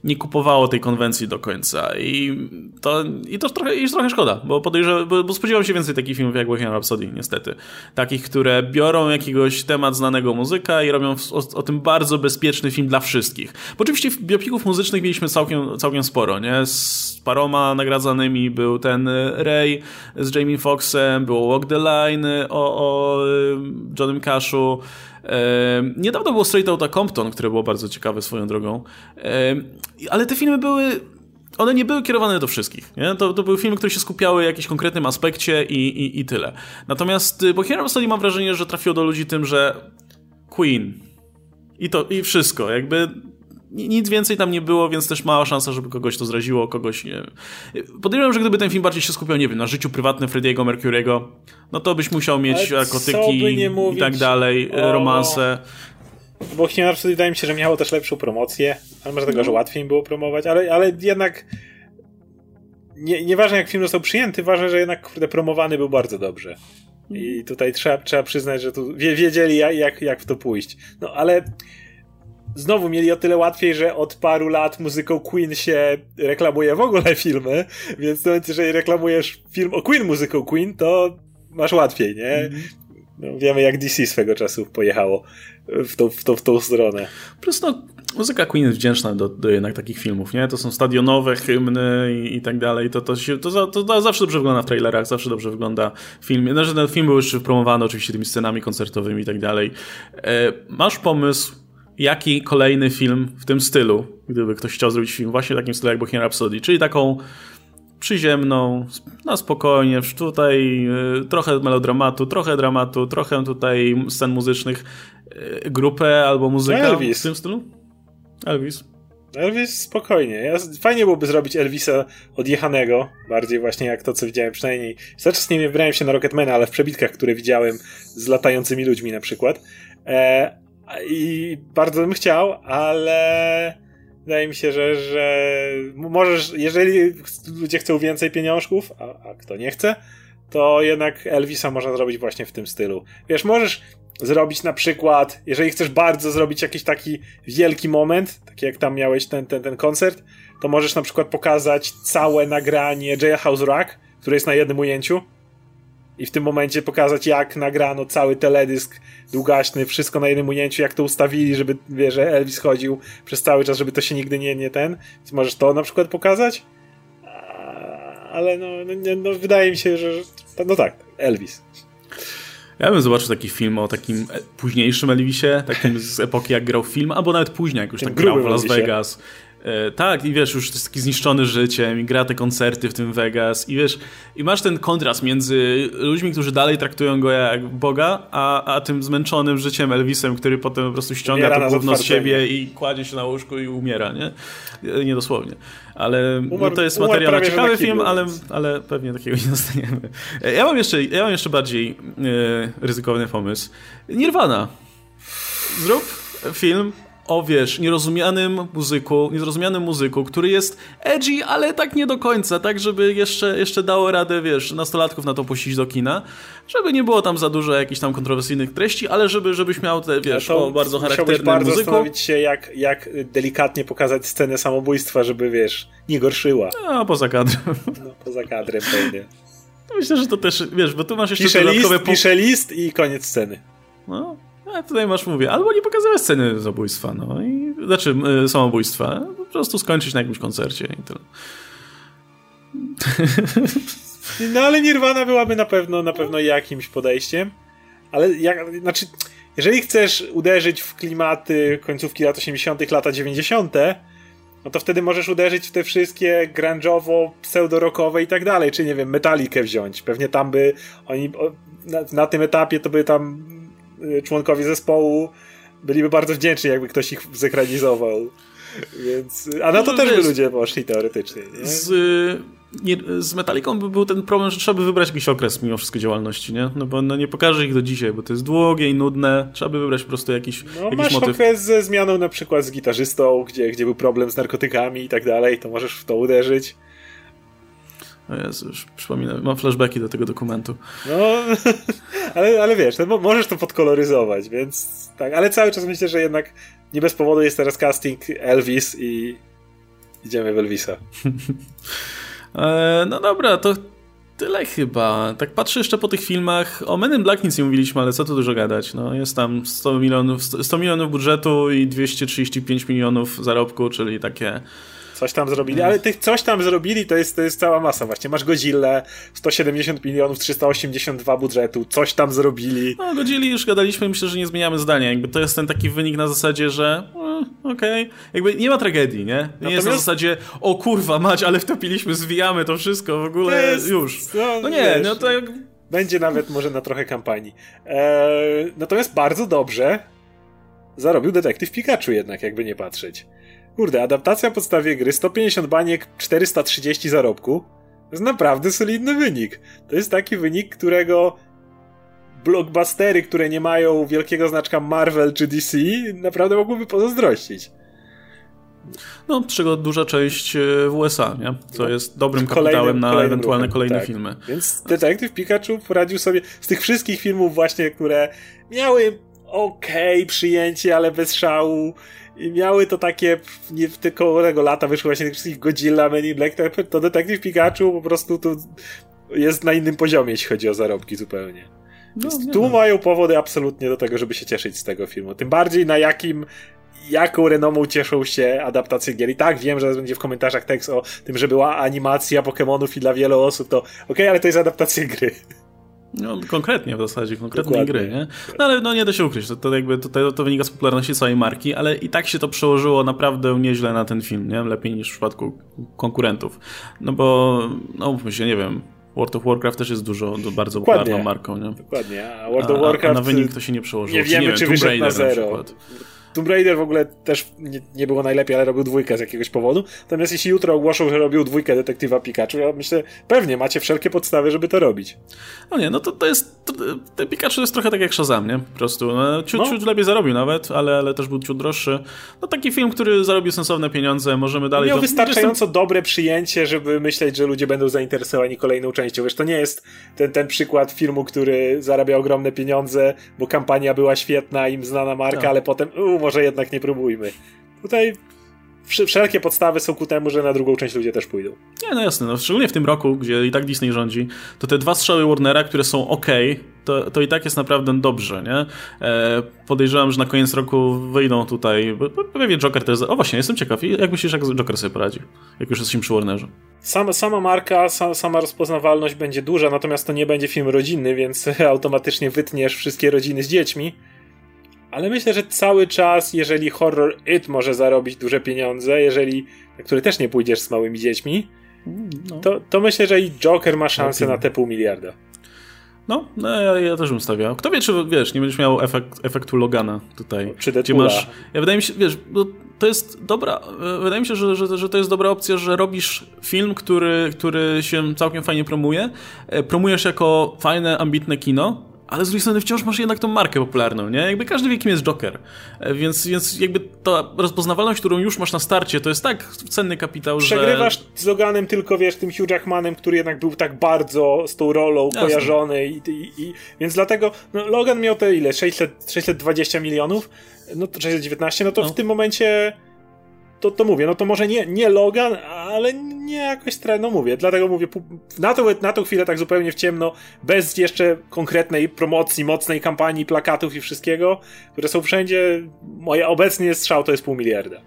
nie kupowało tej konwencji do końca i to, i to trochę, i trochę szkoda, bo podejrzewam, bo, bo spodziewam się więcej takich filmów jak Bohemian Rhapsody, niestety. Takich, które biorą jakiegoś temat znanego muzyka i robią o, o tym bardzo bezpieczny film dla wszystkich. Bo oczywiście biopików muzycznych mieliśmy całkiem, całkiem sporo, nie? Z paroma nagradzanymi był ten Ray z Jamie Foxxem, było Walk the Line o, o Johnem Cashu, Niedawno było Straight Outta Compton, które było bardzo ciekawe swoją drogą. Ale te filmy były one nie były kierowane do wszystkich. Nie? To, to były filmy, które się skupiały w jakimś konkretnym aspekcie i, i, i tyle. Natomiast y, Bohemian Rhapsody mam wrażenie, że trafiło do ludzi tym, że Queen i to i wszystko. Jakby nic więcej tam nie było, więc też mała szansa, żeby kogoś to zraziło, kogoś nie Podejrzewam, że gdyby ten film bardziej się skupiał, nie wiem, na życiu prywatnym Freddie'ego Mercury'ego, no to byś musiał mieć narkotyki i tak dalej, o... romanse. Bo Bohemian Rhapsody wydaje mi się, że miało też lepszą promocję, ale może tego, no. że łatwiej im było promować, ale, ale jednak nie, nieważne jak film został przyjęty, ważne, że jednak kurde, promowany był bardzo dobrze. I tutaj trzeba, trzeba przyznać, że tu wiedzieli jak, jak w to pójść. No ale znowu mieli o tyle łatwiej, że od paru lat muzyką Queen się reklamuje w ogóle filmy, więc to, jeżeli reklamujesz film o Queen muzyką Queen, to masz łatwiej, nie? Mm. No, wiemy, jak DC swego czasu pojechało w tą, w tą, w tą stronę. Po prostu no, muzyka Queen jest wdzięczna do, do jednak takich filmów, nie? To są stadionowe hymny i, i tak dalej. To, to, się, to, to, to, zawsze dobrze wygląda w trailerach, zawsze dobrze wygląda w filmie. No, że ten film był już promowany oczywiście tymi scenami koncertowymi i tak dalej. E, masz pomysł, jaki kolejny film w tym stylu, gdyby ktoś chciał zrobić film właśnie w takim stylu jak Bohemian Rhapsody, czyli taką przyziemną, na spokojnie, tutaj y, trochę melodramatu, trochę dramatu, trochę tutaj scen muzycznych, y, grupę albo muzykę Elvis. w tym stylu? Elvis. Elvis spokojnie. Ja, fajnie byłoby zrobić Elvisa odjechanego, bardziej właśnie jak to, co widziałem przynajmniej. Czas nie wybrałem się na Rocketmana, ale w przebitkach, które widziałem z latającymi ludźmi na przykład. E, I bardzo bym chciał, ale wydaje mi się, że, że możesz, jeżeli ludzie chcą więcej pieniążków, a, a kto nie chce, to jednak Elvisa można zrobić właśnie w tym stylu. Wiesz, możesz zrobić na przykład, jeżeli chcesz bardzo zrobić jakiś taki wielki moment, taki jak tam miałeś ten, ten, ten koncert, to możesz na przykład pokazać całe nagranie Jailhouse Rock, które jest na jednym ujęciu i w tym momencie pokazać jak nagrano cały teledysk długaśny, wszystko na jednym ujęciu, jak to ustawili, żeby, wie, że Elvis chodził przez cały czas, żeby to się nigdy nie, nie ten. Więc możesz to na przykład pokazać? Ale no, no, no wydaje mi się, że no tak, Elvis. Ja bym zobaczył taki film o takim późniejszym Elvisie, takim z epoki jak grał film, albo nawet później, jak już tak grał w Las Vegas. E, tak, i wiesz, już jest taki zniszczony życiem i gra te koncerty w tym Vegas i wiesz, i masz ten kontrast między ludźmi, którzy dalej traktują go jak Boga, a, a tym zmęczonym życiem Elvisem, który potem po prostu ściąga umiera to gówno z siebie i kładzie się na łóżku i umiera, nie? E, nie dosłownie. Ale no to jest materiał na ciekawy film, ale, ale pewnie takiego nie dostaniemy. E, ja mam jeszcze, ja mam jeszcze bardziej yy, ryzykowny pomysł. Nirvana. Zrób film o wiesz, nierozumianym muzyku, niezrozumianym muzyku, który jest edgy, ale tak nie do końca, tak żeby jeszcze, jeszcze dało radę, wiesz, nastolatków na to puścić do kina, żeby nie było tam za dużo jakichś tam kontrowersyjnych treści, ale żeby, żebyś miał te, wiesz, ja o bardzo charakternym bardzo muzyku. zastanowić się, jak, jak delikatnie pokazać scenę samobójstwa, żeby, wiesz, nie gorszyła. No, poza kadrem. No, poza kadrem pewnie. Myślę, że to też, wiesz, bo tu masz jeszcze pisze dodatkowe... List, pisze list i koniec sceny. No, a tutaj masz, mówię, albo nie pokazywać sceny zabójstwa, no i, znaczy y, samobójstwa, po prostu skończyć na jakimś koncercie i tyle. No ale Nirvana byłaby na pewno, na pewno jakimś podejściem, ale jak, znaczy, jeżeli chcesz uderzyć w klimaty końcówki lat 80., lata 90., no to wtedy możesz uderzyć w te wszystkie grunge'owo, pseudo-rockowe i tak dalej, czy nie wiem, Metalikę wziąć. Pewnie tam by oni na, na tym etapie to by tam członkowie zespołu byliby bardzo wdzięczni, jakby ktoś ich zekranizował. Więc, a na to no, też by ludzie poszli teoretycznie. Nie? Z, nie, z Metaliką by był ten problem, że trzeba by wybrać jakiś okres mimo wszystko działalności, nie? No bo no, nie pokażę ich do dzisiaj, bo to jest długie i nudne. Trzeba by wybrać po prostu jakiś, no, jakiś masz motyw. okres ze zmianą na przykład z gitarzystą, gdzie, gdzie był problem z narkotykami i tak dalej, to możesz w to uderzyć. O Jezu, już przypominam, mam flashbacki do tego dokumentu. No, [LAUGHS] ale, ale wiesz, no, możesz to podkoloryzować, więc tak, ale cały czas myślę, że jednak nie bez powodu jest teraz casting Elvis i idziemy w Elvisa. [LAUGHS] e, no dobra, to tyle chyba. Tak patrzę jeszcze po tych filmach. O Men in Black nic nie mówiliśmy, ale co tu dużo gadać. No, jest tam 100 milionów, 100 milionów budżetu i 235 milionów zarobku, czyli takie Coś tam zrobili, ale tych coś tam zrobili to jest, to jest cała masa właśnie. Masz Godzilla, 170 milionów, 382 budżetu, coś tam zrobili. No Godzilli już gadaliśmy, myślę, że nie zmieniamy zdania. Jakby to jest ten taki wynik na zasadzie, że e, okej, okay. jakby nie ma tragedii, nie? Nie Natomiast... jest na zasadzie, o kurwa mać, ale wtopiliśmy, zwijamy to wszystko, w ogóle jest, już. No, no nie, wiesz, no to... Będzie nawet może na trochę kampanii. Eee, natomiast bardzo dobrze zarobił Detektyw Pikachu jednak, jakby nie patrzeć. Kurde, adaptacja podstawie gry, 150 baniek, 430 zarobku. To jest naprawdę solidny wynik. To jest taki wynik, którego blockbustery, które nie mają wielkiego znaczka Marvel czy DC, naprawdę mogłyby pozazdrościć. No, czego duża część e, w USA, nie? Co no, jest dobrym kapitałem na kolejnym ewentualne ruchem, kolejne tak. filmy. Więc Detective Pikachu poradził sobie z tych wszystkich filmów właśnie, które miały ok przyjęcie, ale bez szału i miały to takie, nie tylko tego lata wyszły właśnie tych wszystkich Godzilla, Men in Black, to Detective Pikachu po prostu tu jest na innym poziomie, jeśli chodzi o zarobki zupełnie. No, tu mają powody absolutnie do tego, żeby się cieszyć z tego filmu. Tym bardziej na jakim jaką renomą cieszą się adaptacje gier. I tak wiem, że będzie w komentarzach tekst o tym, że była animacja Pokémonów i dla wielu osób, to okej, okay, ale to jest adaptacja gry. No, konkretnie w zasadzie, konkretnej Dokładnie. gry, nie? No ale no, nie da się ukryć, to, to jakby to, to wynika z popularności całej marki, ale i tak się to przełożyło naprawdę nieźle na ten film, nie? Lepiej niż w przypadku konkurentów. No bo, no mówmy się, nie wiem, World of Warcraft też jest dużo, bardzo Dokładnie. popularną marką, nie? Dokładnie, a World of Warcraft... A, a na wynik to się nie przełożyło. Nie wiemy, czy, nie wiem, czy wyszedł na zero. Na Tomb Raider w ogóle też nie, nie, było najlepiej, ale robił dwójkę z jakiegoś powodu. Natomiast jeśli jutro ogłoszą, że robił dwójkę detektywa Pikachu, ja myślę, pewnie macie wszelkie podstawy, żeby to robić. No nie, no to, to jest. To, ten Pikachu jest trochę tak jak Shazam, nie? Po prostu. No, ciut, no. ciut lepiej zarobił nawet, ale, ale też był ciut droższy. No taki film, który zarobił sensowne pieniądze, możemy dalej. Miał to... wystarczająco dobre przyjęcie, żeby myśleć, że ludzie będą zainteresowani kolejną częścią. Wiesz, to nie jest ten, ten przykład filmu, który zarabia ogromne pieniądze, bo kampania była świetna, im znana marka, tak. ale potem, u, może jednak nie próbujmy. Tutaj wszelkie podstawy są ku temu, że na drugą część ludzie też pójdą. Nie, no jasne, no, szczególnie w tym roku, gdzie i tak Disney rządzi, to te dwa strzały Warnera, które są ok, to, to i tak jest naprawdę dobrze, nie? E, podejrzewam, że na koniec roku wyjdą tutaj, pewnie Joker to jest... O właśnie, jestem ciekaw, jak myślisz, jak Joker sobie poradzi, jak już jesteśmy przy Warnerze? Sama, sama marka, sa, sama rozpoznawalność będzie duża, natomiast to nie będzie film rodzinny, więc [LAUGHS] automatycznie wytniesz wszystkie rodziny z dziećmi. Ale myślę, że cały czas, jeżeli horror It może zarobić duże pieniądze, jeżeli, na który też nie pójdziesz z małymi dziećmi, no. to, to myślę, że i Joker ma szansę na te pół miliarda. No, no ja, ja, też bym stawiał. Kto wie, czy wiesz, nie będziesz miał efekt, efektu Logana tutaj. Czy gdzie masz. Ja wydaje mi się, wiesz, to jest dobra. Wydaje mi się, że, że, że to jest dobra opcja, że robisz film, który, który się całkiem fajnie promuje. E, promujesz jako fajne, ambitne kino ale z drugiej strony wciąż masz jednak tą markę popularną, nie? Jakby każdy wie, kim jest Joker. E, więc, więc jakby ta rozpoznawalność, którą już masz na starcie, to jest tak cenny kapitał, Przegrywasz że... Przegrywasz z Loganem tylko, wiesz, tym Hugh Jackmanem, który jednak był tak bardzo z tą rolą Jasne. kojarzony i, i, i, Więc dlatego, no, Logan miał te ile? 600, 620 milionów? No, 619, no to no. w tym momencie to, to mówię, no to może nie, nie Logan, ale nie jakoś, no mówię, dlatego mówię, na tą, na tą chwilę tak zupełnie w ciemno, bez jeszcze konkretnej promocji, mocnej kampanii, plakatów i wszystkiego, które są wszędzie, moje obecnie strzał to jest pół miliarda.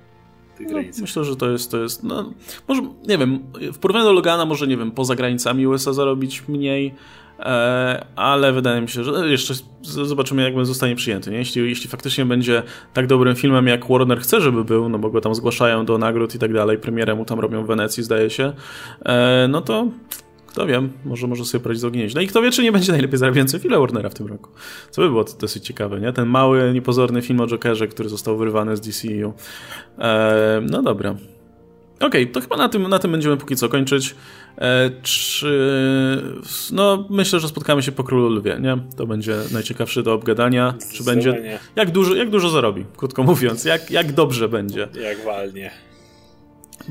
No, myślę, że to jest, to jest, no, może, nie wiem, w porównaniu do Logana może, nie wiem, poza granicami USA zarobić mniej, ale wydaje mi się, że jeszcze zobaczymy, jak zostanie przyjęty. Nie? Jeśli, jeśli faktycznie będzie tak dobrym filmem, jak Warner chce, żeby był, no bo go tam zgłaszają do nagród i tak dalej, premierę mu tam robią w Wenecji, zdaje się, e, no to kto wiem, może może sobie poradzić z ogniem No i kto wie, czy nie będzie najlepiej zarabiający film Warnera w tym roku. Co by było dosyć ciekawe, nie? Ten mały, niepozorny film o Jokerze, który został wyrwany z DCU. E, no dobra. Okej, okay, to chyba na tym, na tym będziemy póki co kończyć. E, czy, no, myślę, że spotkamy się po Królu Lwie, nie? To będzie najciekawsze do obgadania. Czy będzie. Jak dużo, jak dużo zarobi, krótko mówiąc, jak, jak dobrze będzie. Jak walnie.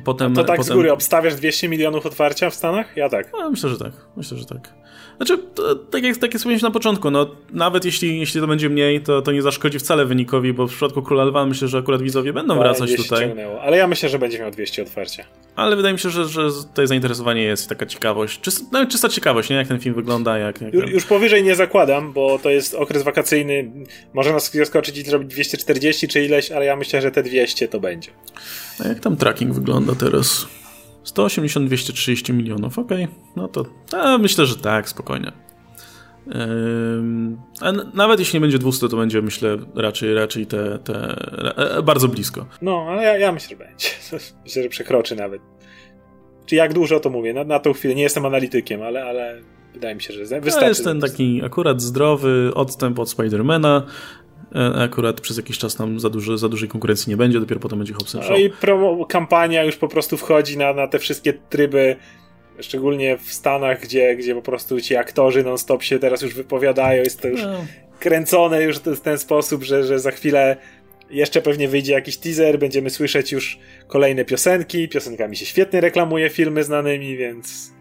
Potem, A to tak potem... z góry obstawiasz 200 milionów otwarcia w Stanach? Ja tak. No, myślę, że tak. Myślę, że tak. Znaczy, to, tak jak, tak jak wspomniałem na początku, no, nawet jeśli, jeśli to będzie mniej, to, to nie zaszkodzi wcale wynikowi, bo w przypadku Króla Lwa myślę, że akurat widzowie będą wracać tutaj. Ciągnęło. Ale ja myślę, że będzie miał 200 otwarcia. Ale wydaje mi się, że, że tutaj zainteresowanie jest taka ciekawość. Czyst, nawet czysta ciekawość, nie? Jak ten film wygląda. Jak, jak już, już powyżej nie zakładam, bo to jest okres wakacyjny. Może nas zaskoczyć i zrobić 240 czy ileś, ale ja myślę, że te 200 to będzie. A jak tam tracking wygląda teraz? 180-230 milionów, okej. Okay. No to a, myślę, że tak, spokojnie. a nawet jeśli nie będzie 200, to będzie, myślę, raczej, raczej te, te e, e, bardzo blisko. No, ale ja, ja myślę, że będzie. [LAUGHS] Myślę, że przekroczy nawet. Czy jak dużo, to mówię. Na, na tą chwilę nie jestem analitykiem, ale, ale wydaje mi się, że wystarczy. To jest ten taki akurat zdrowy odstęp od Spidermana. E, akurat przez jakiś czas tam za, duży, za dużej konkurencji nie będzie, dopiero potem będzie Hobson No i promo, kampania już po prostu wchodzi na, na te wszystkie tryby, szczególnie w Stanach, gdzie, gdzie po prostu ci aktorzy non-stop się teraz już wypowiadają, jest to już no. kręcone już w ten sposób, że, że za chwilę jeszcze pewnie wyjdzie jakiś teaser, będziemy słyszeć już kolejne piosenki, piosenkami się świetnie reklamuje filmy znanymi, więc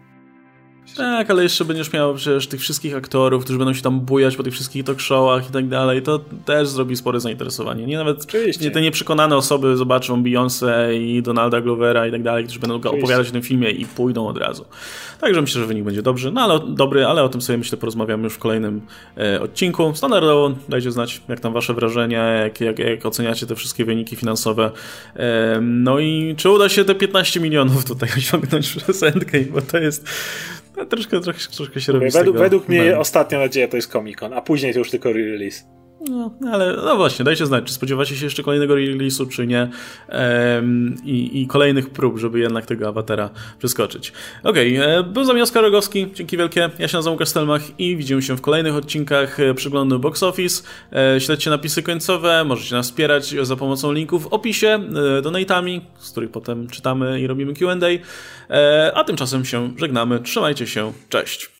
tak, ale jeszcze będziesz miał przecież tych wszystkich aktorów, którzy będą się tam bujać po tych wszystkich talk showach i tak dalej, to też zrobi spore zainteresowanie. Nie nawet nie, te nieprzekonane osoby zobaczą Beyoncé i Donalda Glovera i tak dalej, którzy będą Oczywiście. opowiadać o tym filmie i pójdą od razu. Także myślę, że wynik będzie dobry, no ale dobry, ale o tym sobie myślę porozmawiamy już w kolejnym e, odcinku. Standardowo dajcie znać, jak tam wasze wrażenia, jak, jak, jak oceniacie te wszystkie wyniki finansowe. E, no i czy uda się te 15 milionów tutaj osiągnąć przez Endgame, bo to jest no, troszkę, troszkę, troszkę się robi według, według mnie ostatnia nadzieja to jest Comic Con, a później to już tylko re-release. No, ale no właśnie, dajcie znać, czy spodziewacie się jeszcze kolejnego release'u, czy nie ehm, i, i, kolejnych prób, żeby jednak tego awatara przeskoczyć. Okej, okay, e, był z nami Oskar Rogowski, dzięki wielkie, ja się nazywam Kastelmach i widzimy się w kolejnych odcinkach e, przeglądu Box Office. E, śledźcie napisy końcowe, możecie nas wspierać za pomocą linków w opisie, donatami, z których potem czytamy i robimy Q&A, a tymczasem się żegnamy, trzymajcie się, cześć!